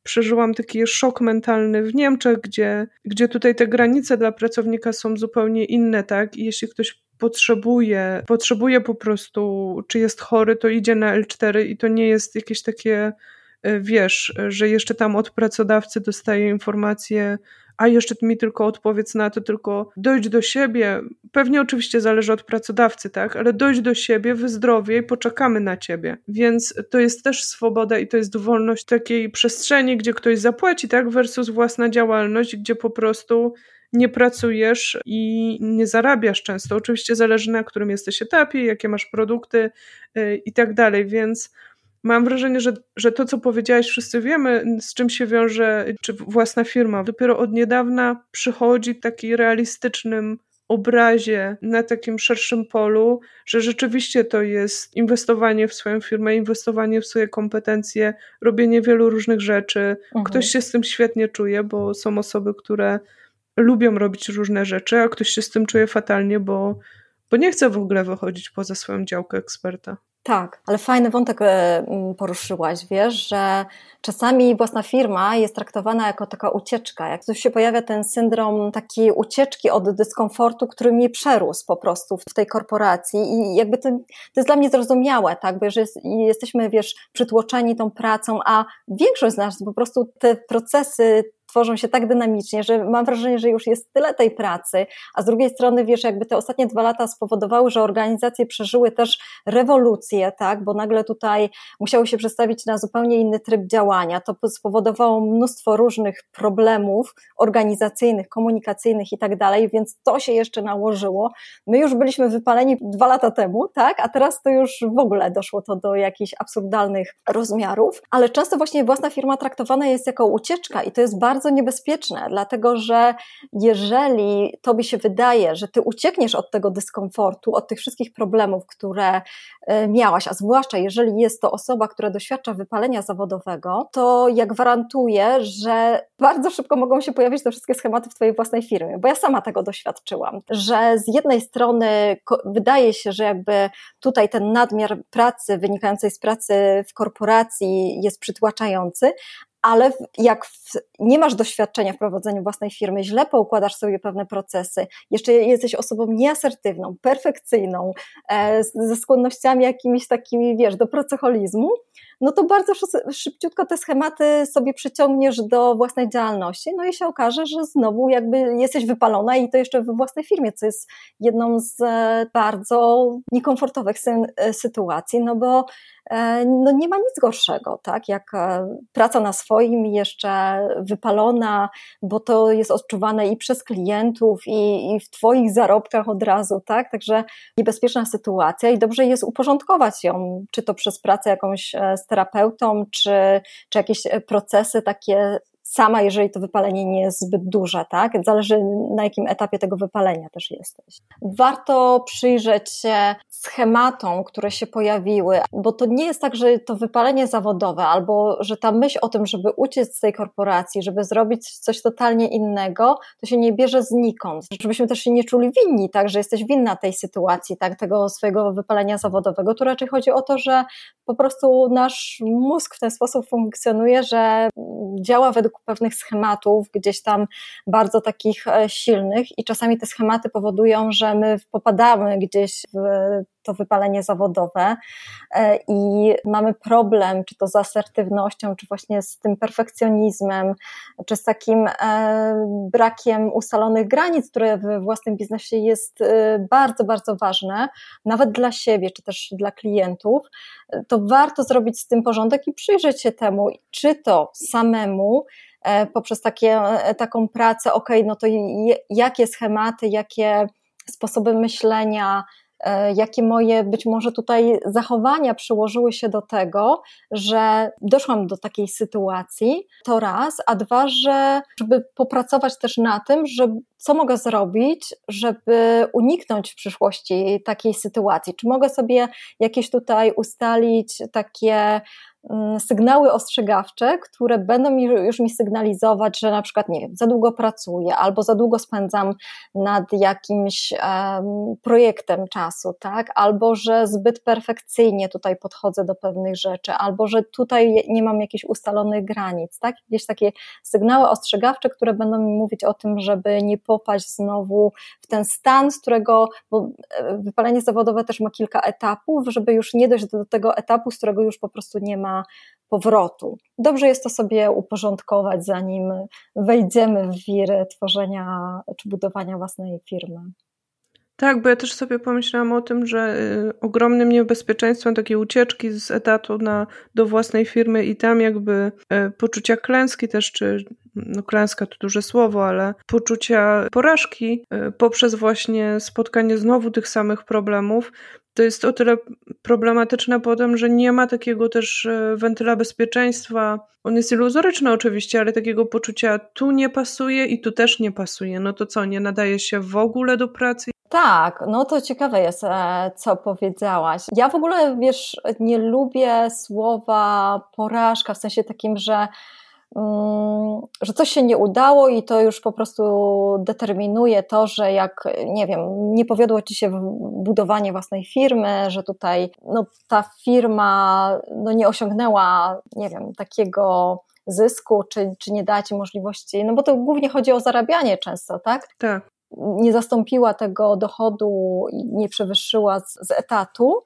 Przeżyłam taki szok mentalny w Niemczech, gdzie, gdzie tutaj te granice dla pracownika są zupełnie inne, tak? I jeśli ktoś potrzebuje, potrzebuje po prostu, czy jest chory, to idzie na L4 i to nie jest jakieś takie, e, wiesz, że jeszcze tam od pracodawcy dostaje informacje, a jeszcze mi tylko odpowiedz na to, tylko dojdź do siebie. Pewnie oczywiście zależy od pracodawcy, tak, ale dojdź do siebie, wyzdrowiej, poczekamy na ciebie. Więc to jest też swoboda i to jest wolność takiej przestrzeni, gdzie ktoś zapłaci, tak, versus własna działalność, gdzie po prostu nie pracujesz i nie zarabiasz często. Oczywiście zależy na którym jesteś etapie, jakie masz produkty yy, i tak dalej, więc Mam wrażenie, że, że to, co powiedziałaś, wszyscy wiemy, z czym się wiąże, czy własna firma. Dopiero od niedawna przychodzi w takim realistycznym obrazie na takim szerszym polu, że rzeczywiście to jest inwestowanie w swoją firmę, inwestowanie w swoje kompetencje, robienie wielu różnych rzeczy. Mhm. Ktoś się z tym świetnie czuje, bo są osoby, które lubią robić różne rzeczy, a ktoś się z tym czuje fatalnie, bo, bo nie chce w ogóle wychodzić poza swoją działkę eksperta. Tak, ale fajny wątek e, poruszyłaś, wiesz, że czasami własna firma jest traktowana jako taka ucieczka. Jak tu się pojawia ten syndrom takiej ucieczki od dyskomfortu, który mnie przerósł po prostu w tej korporacji i jakby to, to jest dla mnie zrozumiałe, tak, bo że jest, jesteśmy, wiesz, przytłoczeni tą pracą, a większość z nas po prostu te procesy tworzą się tak dynamicznie, że mam wrażenie, że już jest tyle tej pracy, a z drugiej strony, wiesz, jakby te ostatnie dwa lata spowodowały, że organizacje przeżyły też rewolucję, tak, bo nagle tutaj musiały się przestawić na zupełnie inny tryb działania. To spowodowało mnóstwo różnych problemów organizacyjnych, komunikacyjnych i tak dalej, więc to się jeszcze nałożyło. My już byliśmy wypaleni dwa lata temu, tak, a teraz to już w ogóle doszło to do jakichś absurdalnych rozmiarów, ale często właśnie własna firma traktowana jest jako ucieczka i to jest bardzo bardzo niebezpieczne, dlatego że jeżeli tobie się wydaje, że ty uciekniesz od tego dyskomfortu, od tych wszystkich problemów, które e, miałaś, a zwłaszcza jeżeli jest to osoba, która doświadcza wypalenia zawodowego, to ja gwarantuję, że bardzo szybko mogą się pojawić te wszystkie schematy w twojej własnej firmie, bo ja sama tego doświadczyłam, że z jednej strony wydaje się, że jakby tutaj ten nadmiar pracy wynikającej z pracy w korporacji jest przytłaczający, ale jak nie masz doświadczenia w prowadzeniu własnej firmy, źle poukładasz sobie pewne procesy, jeszcze jesteś osobą nieasertywną, perfekcyjną, e, ze skłonnościami jakimiś takimi, wiesz, do pracoholizmu, no to bardzo szybciutko te schematy sobie przyciągniesz do własnej działalności, no i się okaże, że znowu jakby jesteś wypalona i to jeszcze we własnej firmie, co jest jedną z e, bardzo niekomfortowych e, sytuacji, no bo e, no nie ma nic gorszego, tak, jak praca na swoim jeszcze wypalona, bo to jest odczuwane i przez klientów i, i w Twoich zarobkach od razu, tak, także niebezpieczna sytuacja i dobrze jest uporządkować ją, czy to przez pracę jakąś terapeutą, czy, czy jakieś procesy takie sama, jeżeli to wypalenie nie jest zbyt duże, tak? Zależy na jakim etapie tego wypalenia też jesteś. Warto przyjrzeć się schematom, które się pojawiły, bo to nie jest tak, że to wypalenie zawodowe, albo że ta myśl o tym, żeby uciec z tej korporacji, żeby zrobić coś totalnie innego, to się nie bierze znikąd. Żebyśmy też się nie czuli winni, tak, że jesteś winna tej sytuacji, tak, tego swojego wypalenia zawodowego. Tu raczej chodzi o to, że po prostu nasz mózg w ten sposób funkcjonuje, że działa według pewnych schematów, gdzieś tam bardzo takich e, silnych, i czasami te schematy powodują, że my popadamy gdzieś w to wypalenie zawodowe e, i mamy problem, czy to z asertywnością, czy właśnie z tym perfekcjonizmem, czy z takim e, brakiem ustalonych granic, które w własnym biznesie jest bardzo, bardzo ważne, nawet dla siebie, czy też dla klientów, to warto zrobić z tym porządek i przyjrzeć się temu, czy to samemu, E, poprzez takie, e, taką pracę, ok, no to jakie schematy, jakie sposoby myślenia, e, jakie moje być może tutaj zachowania przyłożyły się do tego, że doszłam do takiej sytuacji, to raz, a dwa, że żeby popracować też na tym, że co mogę zrobić, żeby uniknąć w przyszłości takiej sytuacji? Czy mogę sobie jakieś tutaj ustalić takie sygnały ostrzegawcze, które będą mi, już mi sygnalizować, że na przykład, nie wiem, za długo pracuję albo za długo spędzam nad jakimś um, projektem czasu, tak? Albo że zbyt perfekcyjnie tutaj podchodzę do pewnych rzeczy, albo że tutaj nie mam jakichś ustalonych granic, tak? Jakieś takie sygnały ostrzegawcze, które będą mi mówić o tym, żeby nie popaść znowu w ten stan, z którego, bo e, wypalenie zawodowe też ma kilka etapów, żeby już nie dojść do tego etapu, z którego już po prostu nie ma powrotu. Dobrze jest to sobie uporządkować, zanim wejdziemy w wirę tworzenia czy budowania własnej firmy. Tak, bo ja też sobie pomyślałam o tym, że y, ogromnym niebezpieczeństwem takiej ucieczki z etatu na, do własnej firmy i tam jakby y, poczucia klęski też, czy no klęska to duże słowo, ale poczucia porażki y, poprzez właśnie spotkanie znowu tych samych problemów, to jest o tyle problematyczne potem, że nie ma takiego też wentyla bezpieczeństwa. On jest iluzoryczny oczywiście, ale takiego poczucia tu nie pasuje i tu też nie pasuje. No to co, nie nadaje się w ogóle do pracy? Tak, no to ciekawe jest, e, co powiedziałaś. Ja w ogóle, wiesz, nie lubię słowa porażka, w sensie takim, że Mm, że coś się nie udało i to już po prostu determinuje to, że jak, nie wiem, nie powiodło ci się budowanie własnej firmy, że tutaj no, ta firma no, nie osiągnęła, nie wiem, takiego zysku, czy, czy nie da ci możliwości, no bo to głównie chodzi o zarabianie często, tak? Tak. Nie zastąpiła tego dochodu i nie przewyższyła z, z etatu,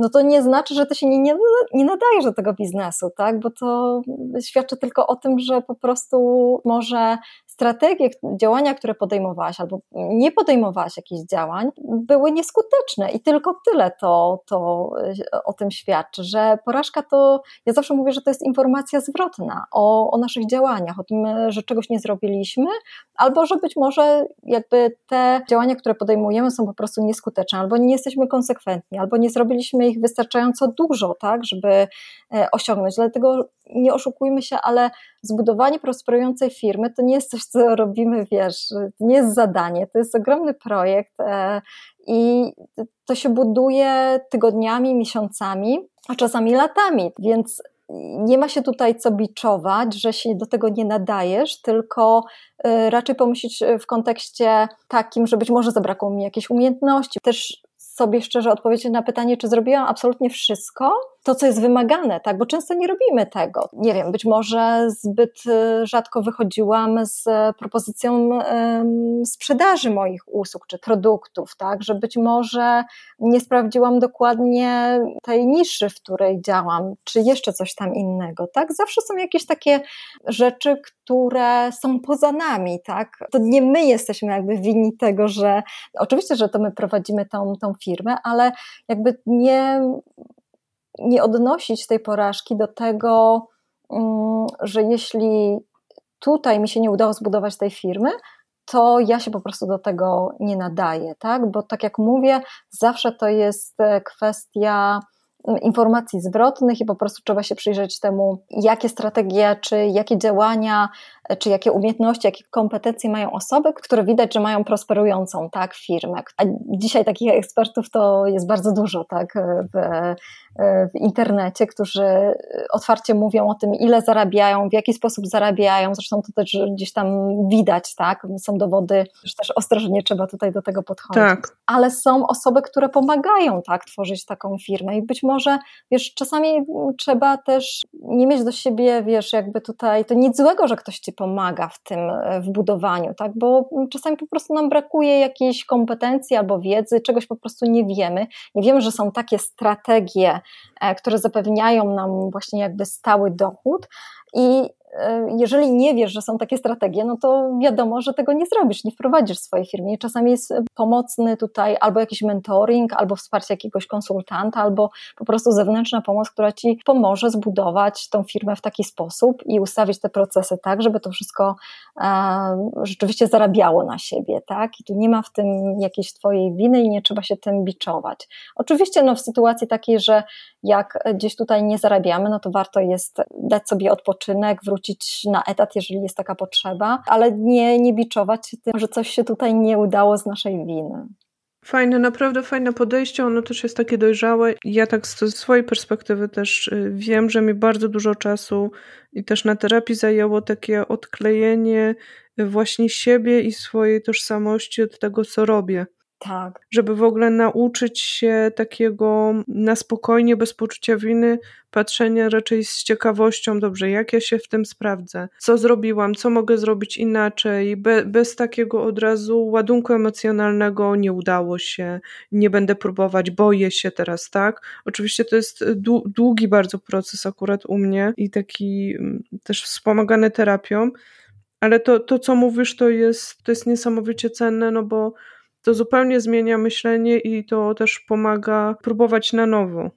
no to nie znaczy, że ty się nie, nie, nie nadajesz do tego biznesu, tak? Bo to świadczy tylko o tym, że po prostu może strategie działania, które podejmowałaś albo nie podejmowałaś jakichś działań, były nieskuteczne i tylko tyle to, to e, o tym świadczy, że porażka to, ja zawsze mówię, że to jest informacja zwrotna o, o naszych działaniach, o tym, że czegoś nie zrobiliśmy, albo że być może jakby te działania, które podejmujemy są po prostu nieskuteczne, albo nie jesteśmy konsekwentni, albo nie zrobiliśmy ich wystarczająco dużo, tak, żeby e, osiągnąć. Dlatego nie oszukujmy się, ale zbudowanie prosperującej firmy to nie jest coś, co robimy, wiesz, to nie jest zadanie, to jest ogromny projekt e, i to się buduje tygodniami, miesiącami, a czasami latami, więc nie ma się tutaj co biczować, że się do tego nie nadajesz, tylko y, raczej pomyśleć w kontekście takim, że być może zabrakło mi jakiejś umiejętności. Też sobie szczerze odpowiedzieć na pytanie, czy zrobiłam absolutnie wszystko, to, co jest wymagane, tak? Bo często nie robimy tego. Nie wiem, być może zbyt y, rzadko wychodziłam z propozycją um, sprzedaży moich usług czy produktów, tak? Że być może nie sprawdziłam dokładnie tej niszy, w której działam, czy jeszcze coś tam innego, tak? Zawsze są jakieś takie rzeczy, które są poza nami, tak? To nie my jesteśmy jakby winni tego, że oczywiście, że to my prowadzimy tą, tą firmę, ale jakby nie nie odnosić tej porażki do tego, mm, że jeśli tutaj mi się nie udało zbudować tej firmy, to ja się po prostu do tego nie nadaję, tak? Bo tak jak mówię, zawsze to jest e, kwestia mm, informacji zwrotnych i po prostu trzeba się przyjrzeć temu, jakie strategie, czy jakie działania czy jakie umiejętności, jakie kompetencje mają osoby, które widać, że mają prosperującą tak, firmę. A dzisiaj takich ekspertów to jest bardzo dużo tak, w, w internecie, którzy otwarcie mówią o tym, ile zarabiają, w jaki sposób zarabiają. Zresztą to też gdzieś tam widać, tak? Są dowody, że też ostrożnie trzeba tutaj do tego podchodzić. Tak. Ale są osoby, które pomagają tak, tworzyć taką firmę i być może, wiesz, czasami trzeba też nie mieć do siebie, wiesz, jakby tutaj, to nic złego, że ktoś ci pomaga w tym e, w budowaniu, tak? Bo czasami po prostu nam brakuje jakiejś kompetencji albo wiedzy, czegoś po prostu nie wiemy. Nie wiemy, że są takie strategie, e, które zapewniają nam właśnie jakby stały dochód i jeżeli nie wiesz, że są takie strategie, no to wiadomo, że tego nie zrobisz, nie wprowadzisz w swojej firmie. Czasami jest pomocny tutaj albo jakiś mentoring, albo wsparcie jakiegoś konsultanta, albo po prostu zewnętrzna pomoc, która ci pomoże zbudować tą firmę w taki sposób i ustawić te procesy tak, żeby to wszystko e, rzeczywiście zarabiało na siebie, tak? I tu nie ma w tym jakiejś twojej winy i nie trzeba się tym biczować. Oczywiście no, w sytuacji takiej, że jak gdzieś tutaj nie zarabiamy, no to warto jest dać sobie odpoczynek, wrócić wrócić na etat, jeżeli jest taka potrzeba, ale nie, nie biczować tym, że coś się tutaj nie udało z naszej winy. Fajne, naprawdę fajne podejście, ono też jest takie dojrzałe. Ja tak z swojej perspektywy też y, wiem, że mi bardzo dużo czasu i też na terapii zajęło takie odklejenie właśnie siebie i swojej tożsamości od tego, co robię. Tak. Żeby w ogóle nauczyć się takiego na spokojnie, bez poczucia winy, patrzenia raczej z ciekawością, dobrze, jak ja się w tym sprawdzę, co zrobiłam, co mogę zrobić inaczej, Be, bez takiego od razu ładunku emocjonalnego, nie udało się, nie będę próbować, boję się teraz, tak? Oczywiście to jest długi bardzo proces akurat u mnie i taki mm, też wspomagany terapią, ale to, to co mówisz, to jest, to jest niesamowicie cenne, no bo to zupełnie zmienia myślenie i to też pomaga próbować na nowo.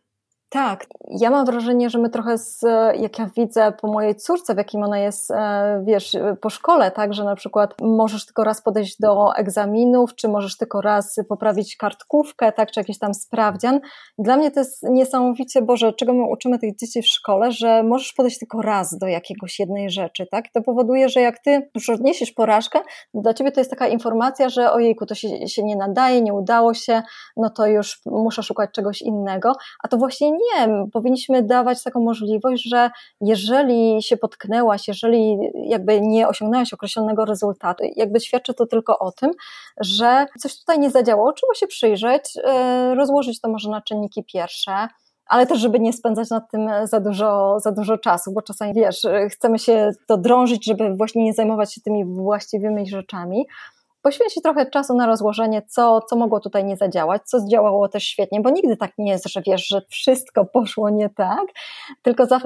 Tak, ja mam wrażenie, że my trochę, z, jak ja widzę po mojej córce, w jakim ona jest, e, wiesz, po szkole, tak, że na przykład możesz tylko raz podejść do egzaminów, czy możesz tylko raz poprawić kartkówkę, tak, czy jakiś tam sprawdzian. Dla mnie to jest niesamowicie, Boże, czego my uczymy tych dzieci w szkole, że możesz podejść tylko raz do jakiegoś jednej rzeczy, tak. To powoduje, że jak ty już odniesiesz porażkę, dla ciebie to jest taka informacja, że ojejku, to się, się nie nadaje, nie udało się, no to już muszę szukać czegoś innego, a to właśnie nie nie, powinniśmy dawać taką możliwość, że jeżeli się potknęłaś, jeżeli jakby nie osiągnęłaś określonego rezultatu, jakby świadczy to tylko o tym, że coś tutaj nie zadziałało, trzeba się przyjrzeć, e, rozłożyć to może na czynniki pierwsze, ale też, żeby nie spędzać nad tym za dużo, za dużo czasu, bo czasami wiesz, chcemy się to drążyć, żeby właśnie nie zajmować się tymi właściwymi rzeczami poświęcić trochę czasu na rozłożenie, co, co mogło tutaj nie zadziałać, co zdziałało też świetnie, bo nigdy tak nie jest, że wiesz, że wszystko poszło nie tak, tylko za,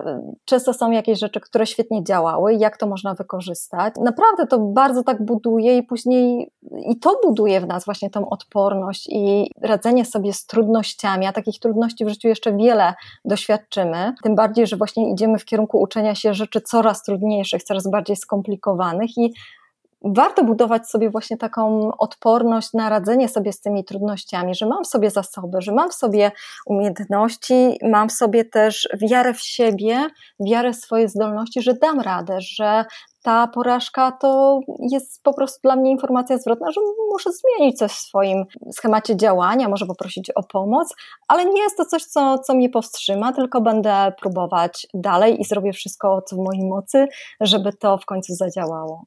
często są jakieś rzeczy, które świetnie działały, jak to można wykorzystać. Naprawdę to bardzo tak buduje i później i to buduje w nas właśnie tą odporność i radzenie sobie z trudnościami, a takich trudności w życiu jeszcze wiele doświadczymy, tym bardziej, że właśnie idziemy w kierunku uczenia się rzeczy coraz trudniejszych, coraz bardziej skomplikowanych i warto budować sobie właśnie taką odporność na radzenie sobie z tymi trudnościami, że mam w sobie zasoby, że mam w sobie umiejętności, mam w sobie też wiarę w siebie, wiarę w swoje zdolności, że dam radę, że ta porażka to jest po prostu dla mnie informacja zwrotna, że muszę zmienić coś w swoim schemacie działania, może poprosić o pomoc, ale nie jest to coś, co, co mnie powstrzyma, tylko będę próbować dalej i zrobię wszystko, co w mojej mocy, żeby to w końcu zadziałało.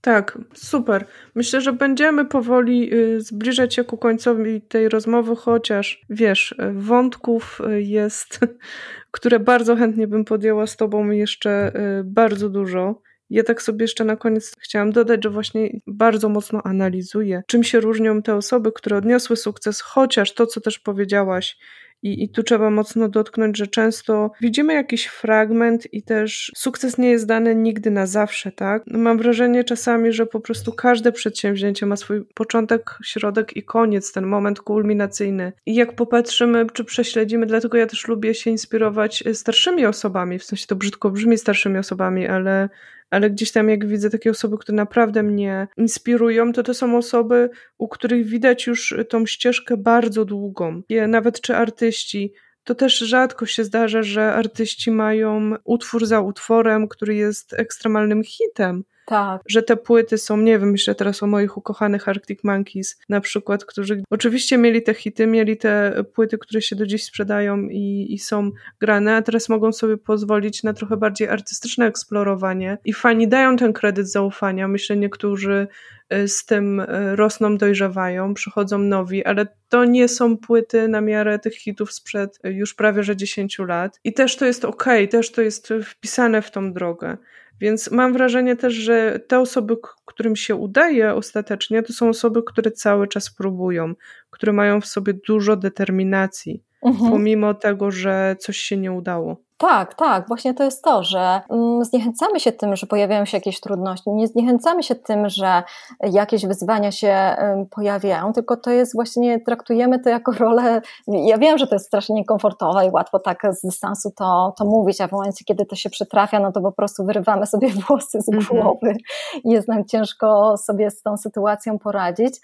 Tak, super. Myślę, że będziemy powoli y, zbliżać się ku końcowi tej rozmowy, chociaż wiesz, wątków y, jest, które bardzo chętnie bym podjęła z Tobą jeszcze y, bardzo dużo. Ja tak sobie jeszcze na koniec chciałam dodać, że właśnie bardzo mocno analizuję, czym się różnią te osoby, które odniosły sukces, chociaż to, co też powiedziałaś, i, I tu trzeba mocno dotknąć, że często widzimy jakiś fragment i też sukces nie jest dany nigdy na zawsze, tak? No mam wrażenie czasami, że po prostu każde przedsięwzięcie ma swój początek, środek i koniec, ten moment kulminacyjny. I jak popatrzymy, czy prześledzimy, dlatego ja też lubię się inspirować starszymi osobami, w sensie to brzydko brzmi starszymi osobami, ale ale gdzieś tam jak widzę takie osoby, które naprawdę mnie inspirują, to to są osoby, u których widać już tą ścieżkę bardzo długą. Nawet czy artyści, to też rzadko się zdarza, że artyści mają utwór za utworem, który jest ekstremalnym hitem. Tak. Że te płyty są, nie wiem, myślę teraz o moich ukochanych Arctic Monkeys na przykład, którzy oczywiście mieli te hity, mieli te płyty, które się do dziś sprzedają i, i są grane, a teraz mogą sobie pozwolić na trochę bardziej artystyczne eksplorowanie i fani dają ten kredyt zaufania. Myślę, niektórzy y, z tym y, rosną, dojrzewają, przychodzą nowi, ale to nie są płyty na miarę tych hitów sprzed y, już prawie że 10 lat. I też to jest ok, też to jest wpisane w tą drogę. Więc mam wrażenie też, że te osoby, którym się udaje ostatecznie, to są osoby, które cały czas próbują, które mają w sobie dużo determinacji, mhm. pomimo tego, że coś się nie udało. Tak, tak, właśnie to jest to, że mm, zniechęcamy się tym, że pojawiają się jakieś trudności, nie zniechęcamy się tym, że jakieś wyzwania się pojawiają, tylko to jest właśnie, traktujemy to jako rolę, ja wiem, że to jest strasznie niekomfortowe i łatwo tak z dystansu to, to mówić, a w momencie, kiedy to się przytrafia, no to po prostu wyrywamy sobie włosy z mhm. głowy i jest nam ciężko sobie z tą sytuacją poradzić,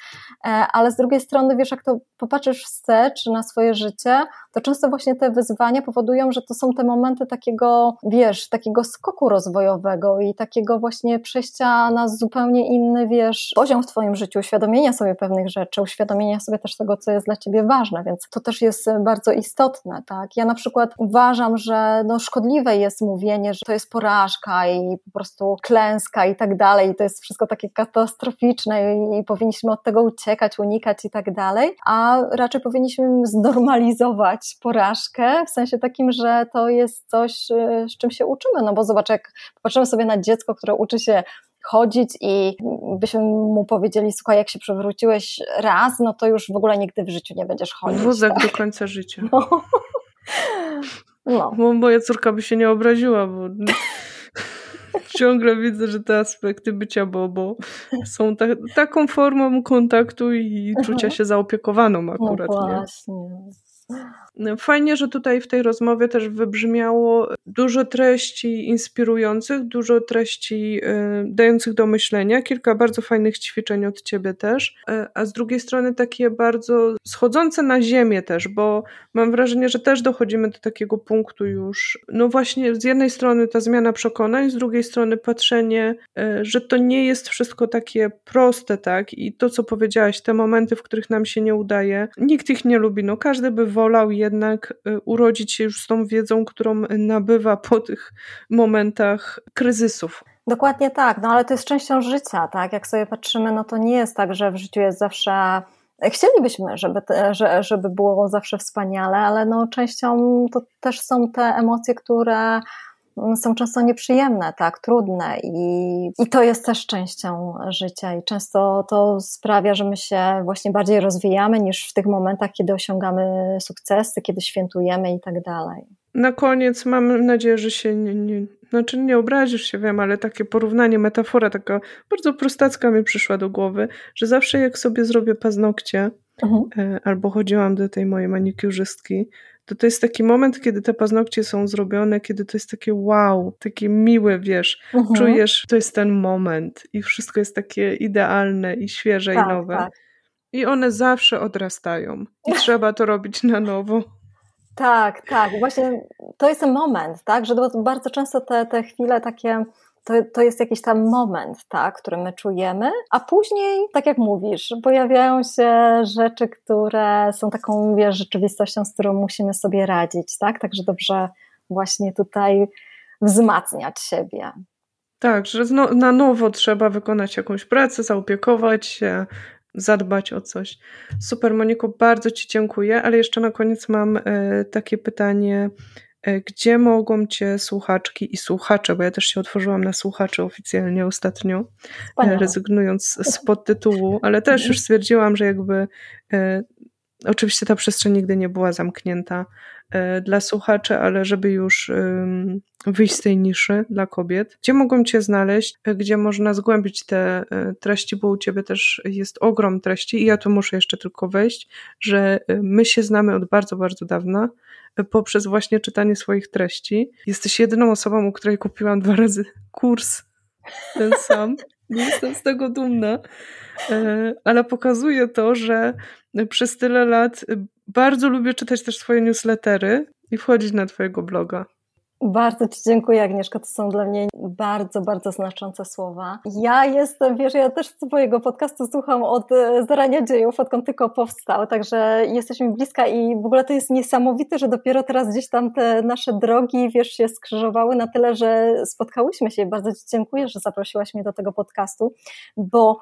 e, ale z drugiej strony, wiesz, jak to popatrzysz wstecz na swoje życie, to często właśnie te wyzwania powodują, że to są te momenty, momenty takiego, wiesz, takiego skoku rozwojowego i takiego właśnie przejścia na zupełnie inny, wiesz, poziom w Twoim życiu, uświadomienia sobie pewnych rzeczy, uświadomienia sobie też tego, co jest dla Ciebie ważne, więc to też jest bardzo istotne, tak? Ja na przykład uważam, że no, szkodliwe jest mówienie, że to jest porażka i po prostu klęska i tak dalej, i to jest wszystko takie katastroficzne i powinniśmy od tego uciekać, unikać i tak dalej, a raczej powinniśmy znormalizować porażkę w sensie takim, że to jest jest coś, y, z czym się uczymy, no bo zobacz, jak popatrzymy sobie na dziecko, które uczy się chodzić i byśmy mu powiedzieli, słuchaj, jak się przewróciłeś raz, no to już w ogóle nigdy w życiu nie będziesz chodzić. Wózek tak? do końca życia. No. no. Bo moja córka by się nie obraziła, bo ciągle widzę, że te aspekty bycia bobo są ta, taką formą kontaktu i czucia się zaopiekowaną akurat. No właśnie. Nie? Fajnie, że tutaj w tej rozmowie też wybrzmiało dużo treści inspirujących, dużo treści y, dających do myślenia, kilka bardzo fajnych ćwiczeń od ciebie też, y, a z drugiej strony takie bardzo schodzące na ziemię też, bo mam wrażenie, że też dochodzimy do takiego punktu już, no właśnie z jednej strony ta zmiana przekonań, z drugiej strony patrzenie, y, że to nie jest wszystko takie proste, tak? I to, co powiedziałaś, te momenty, w których nam się nie udaje, nikt ich nie lubi, no każdy by wolał je jednak y, urodzić się już z tą wiedzą, którą nabywa po tych momentach kryzysów. Dokładnie tak, no ale to jest częścią życia, tak? Jak sobie patrzymy, no to nie jest tak, że w życiu jest zawsze. Chcielibyśmy, żeby, te, żeby było zawsze wspaniale, ale no częścią to też są te emocje, które są często nieprzyjemne, tak, trudne i, i to jest też częścią życia i często to sprawia, że my się właśnie bardziej rozwijamy niż w tych momentach, kiedy osiągamy sukcesy, kiedy świętujemy i tak dalej. Na koniec mam nadzieję, że się nie, nie, znaczy nie obrazisz się, wiem, ale takie porównanie, metafora taka bardzo prostacka mi przyszła do głowy, że zawsze jak sobie zrobię paznokcie, mhm. E, albo chodziłam do tej mojej manikiurzystki, to to jest taki moment, kiedy te paznokcie są zrobione, kiedy to jest takie wow, takie miłe, wiesz, mhm. czujesz, to jest ten moment i wszystko jest takie idealne i świeże tak, i nowe. Tak. I one zawsze odrastają i trzeba to robić na nowo. Tak, tak. Właśnie to jest ten moment, tak, że bardzo często te, te chwile takie to, to jest jakiś tam moment, tak, który my czujemy, a później, tak jak mówisz, pojawiają się rzeczy, które są taką, wiesz, rzeczywistością, z którą musimy sobie radzić, tak, także dobrze właśnie tutaj wzmacniać siebie. Tak, że na nowo trzeba wykonać jakąś pracę, zaopiekować się, zadbać o coś. Super, Moniko, bardzo Ci dziękuję, ale jeszcze na koniec mam e, takie pytanie. E, gdzie mogą Cię słuchaczki i słuchacze, bo ja też się otworzyłam na słuchaczy oficjalnie ostatnio, e, Wspaniale. rezygnując z podtytułu, ale też już stwierdziłam, że jakby oczywiście ta przestrzeń nigdy nie była zamknięta E, dla słuchaczy, ale żeby już wyjść z tej niszy dla kobiet. Gdzie mogą Cię znaleźć, e, gdzie można zgłębić te e, treści, bo u Ciebie też jest ogrom treści i ja tu muszę jeszcze tylko wejść, że my się znamy od bardzo, bardzo dawna poprzez właśnie czytanie swoich treści. Jesteś jedyną osobą, u której kupiłam dwa razy kurs ten sam. Nie jestem z tego dumna, ale pokazuje to, że przez tyle lat bardzo lubię czytać też swoje newslettery i wchodzić na Twojego bloga. Bardzo Ci dziękuję, Agnieszka. To są dla mnie bardzo, bardzo znaczące słowa. Ja jestem, wiesz, ja też Twojego podcastu słucham od e, zarania dziejów, odkąd tylko powstał, także jesteśmy bliska i w ogóle to jest niesamowite, że dopiero teraz gdzieś tam te nasze drogi, wiesz, się skrzyżowały na tyle, że spotkałyśmy się. Bardzo Ci dziękuję, że zaprosiłaś mnie do tego podcastu, bo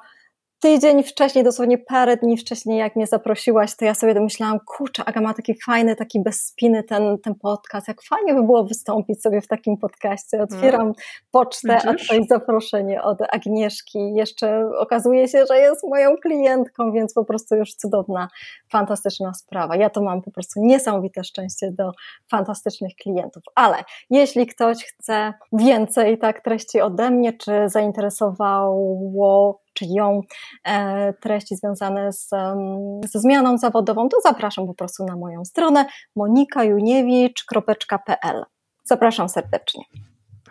tydzień wcześniej, dosłownie parę dni wcześniej, jak mnie zaprosiłaś, to ja sobie domyślałam, kurczę, Aga ma taki fajny, taki bez spiny ten, ten podcast, jak fajnie by było wystąpić sobie w takim podcaście. Otwieram hmm. pocztę, Widzisz? a tutaj zaproszenie od Agnieszki. Jeszcze okazuje się, że jest moją klientką, więc po prostu już cudowna, fantastyczna sprawa. Ja to mam po prostu niesamowite szczęście do fantastycznych klientów. Ale jeśli ktoś chce więcej tak treści ode mnie, czy zainteresowało czy ją e, treści związane z, ze zmianą zawodową, to zapraszam po prostu na moją stronę monikajuniewicz.pl. Zapraszam serdecznie.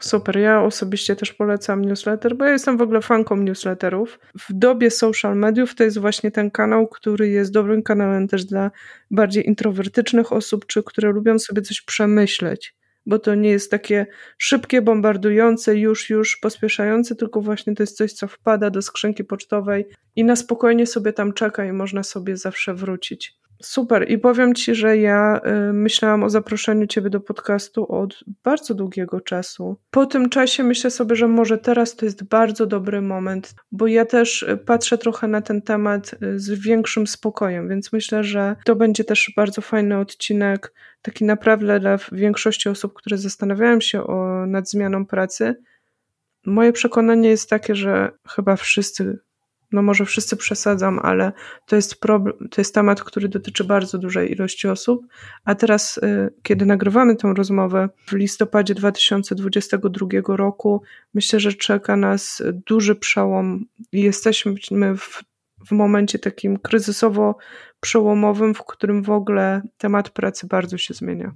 Super, ja osobiście też polecam newsletter, bo ja jestem w ogóle fanką newsletterów. W dobie social mediów to jest właśnie ten kanał, który jest dobrym kanałem też dla bardziej introwertycznych osób, czy które lubią sobie coś przemyśleć bo to nie jest takie szybkie, bombardujące, już, już pospieszające, tylko właśnie to jest coś, co wpada do skrzynki pocztowej i na spokojnie sobie tam czeka i można sobie zawsze wrócić. Super. I powiem Ci, że ja y, myślałam o zaproszeniu Ciebie do podcastu od bardzo długiego czasu. Po tym czasie myślę sobie, że może teraz to jest bardzo dobry moment, bo ja też y, patrzę trochę na ten temat y, z większym spokojem, więc myślę, że to będzie też bardzo fajny odcinek, taki naprawdę dla większości osób, które zastanawiają się o, nad zmianą pracy. Moje przekonanie jest takie, że chyba wszyscy no może wszyscy przesadzam, ale to jest, problem, to jest temat, który dotyczy bardzo dużej ilości osób. A teraz, y, kiedy nagrywamy tę rozmowę w listopadzie 2022 roku, myślę, że czeka nas duży przełom i jesteśmy w, w momencie takim kryzysowo przełomowym, w którym w ogóle temat pracy bardzo się zmienia.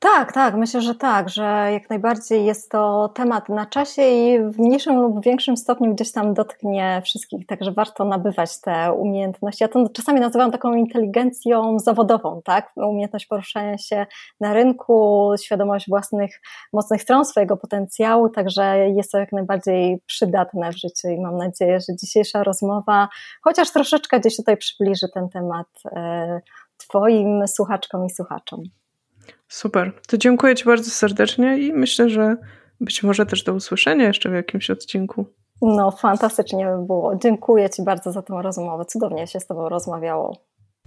Tak, tak, myślę, że tak, że jak najbardziej jest to temat na czasie i w mniejszym lub większym stopniu gdzieś tam dotknie wszystkich, także warto nabywać te umiejętności. Ja to czasami nazywam taką inteligencją zawodową, tak? Umiejętność poruszania się na rynku, świadomość własnych mocnych stron swojego potencjału, także jest to jak najbardziej przydatne w życiu i mam nadzieję, że dzisiejsza rozmowa chociaż troszeczkę gdzieś tutaj przybliży ten temat e, Twoim słuchaczkom i słuchaczom. Super. To dziękuję Ci bardzo serdecznie i myślę, że być może też do usłyszenia jeszcze w jakimś odcinku. No, fantastycznie by było. Dziękuję Ci bardzo za tę rozmowę. Cudownie się z Tobą rozmawiało.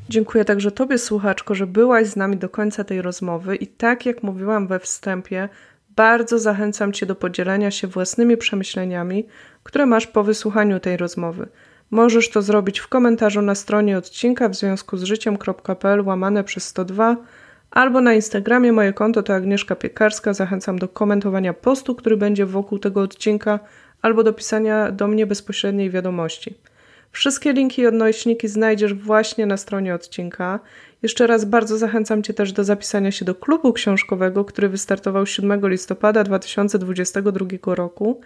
Dziękuję także Tobie, słuchaczko, że byłaś z nami do końca tej rozmowy i tak jak mówiłam we wstępie, bardzo zachęcam Cię do podzielenia się własnymi przemyśleniami, które masz po wysłuchaniu tej rozmowy. Możesz to zrobić w komentarzu na stronie odcinka w związku z życiem.pl łamane przez 102 albo na Instagramie moje konto to Agnieszka Piekarska. Zachęcam do komentowania postu, który będzie wokół tego odcinka, albo do pisania do mnie bezpośredniej wiadomości. Wszystkie linki i odnośniki znajdziesz właśnie na stronie odcinka. Jeszcze raz bardzo zachęcam Cię też do zapisania się do klubu książkowego, który wystartował 7 listopada 2022 roku.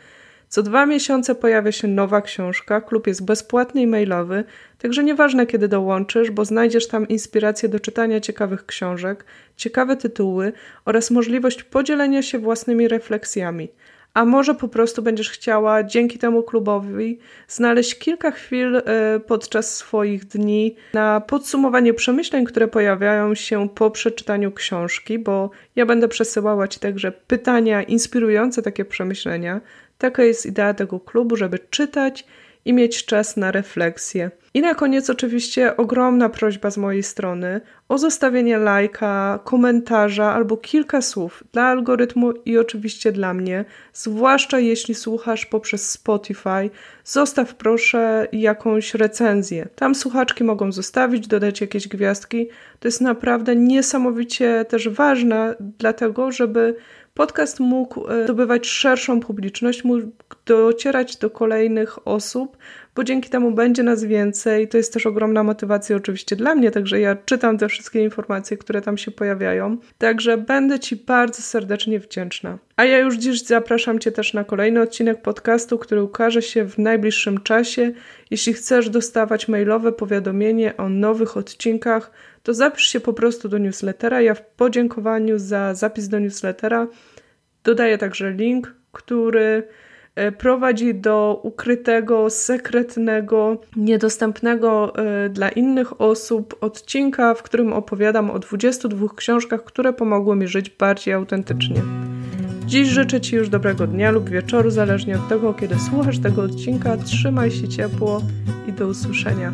Co dwa miesiące pojawia się nowa książka, klub jest bezpłatny i mailowy, także nieważne kiedy dołączysz, bo znajdziesz tam inspirację do czytania ciekawych książek, ciekawe tytuły oraz możliwość podzielenia się własnymi refleksjami. A może po prostu będziesz chciała dzięki temu klubowi znaleźć kilka chwil e, podczas swoich dni na podsumowanie przemyśleń, które pojawiają się po przeczytaniu książki, bo ja będę przesyłała Ci także pytania inspirujące takie przemyślenia. Taka jest idea tego klubu, żeby czytać i mieć czas na refleksję. I na koniec oczywiście ogromna prośba z mojej strony o zostawienie lajka, komentarza albo kilka słów dla algorytmu i oczywiście dla mnie, zwłaszcza jeśli słuchasz poprzez Spotify. Zostaw proszę jakąś recenzję. Tam słuchaczki mogą zostawić, dodać jakieś gwiazdki. To jest naprawdę niesamowicie też ważne, dlatego żeby podcast mógł e, zdobywać szerszą publiczność, mógł docierać do kolejnych osób, bo dzięki temu będzie nas więcej. To jest też ogromna motywacja oczywiście dla mnie, także ja czytam te wszystkie informacje, które tam się pojawiają. Także będę Ci bardzo serdecznie wdzięczna. A ja już dziś zapraszam Cię też na kolejny odcinek podcastu, który ukaże się w najbliższym czasie. Jeśli chcesz dostawać mailowe powiadomienie o nowych odcinkach, to zapisz się po prostu do newslettera. Ja w podziękowaniu za zapis do newslettera dodaję także link, który e, prowadzi do ukrytego, sekretnego, niedostępnego e, dla innych osób odcinka, w którym opowiadam o 22 książkach, które pomogły mi żyć bardziej autentycznie. Dziś życzę Ci już dobrego dnia lub wieczoru, zależnie od tego, kiedy słuchasz tego odcinka. Trzymaj się ciepło i do usłyszenia.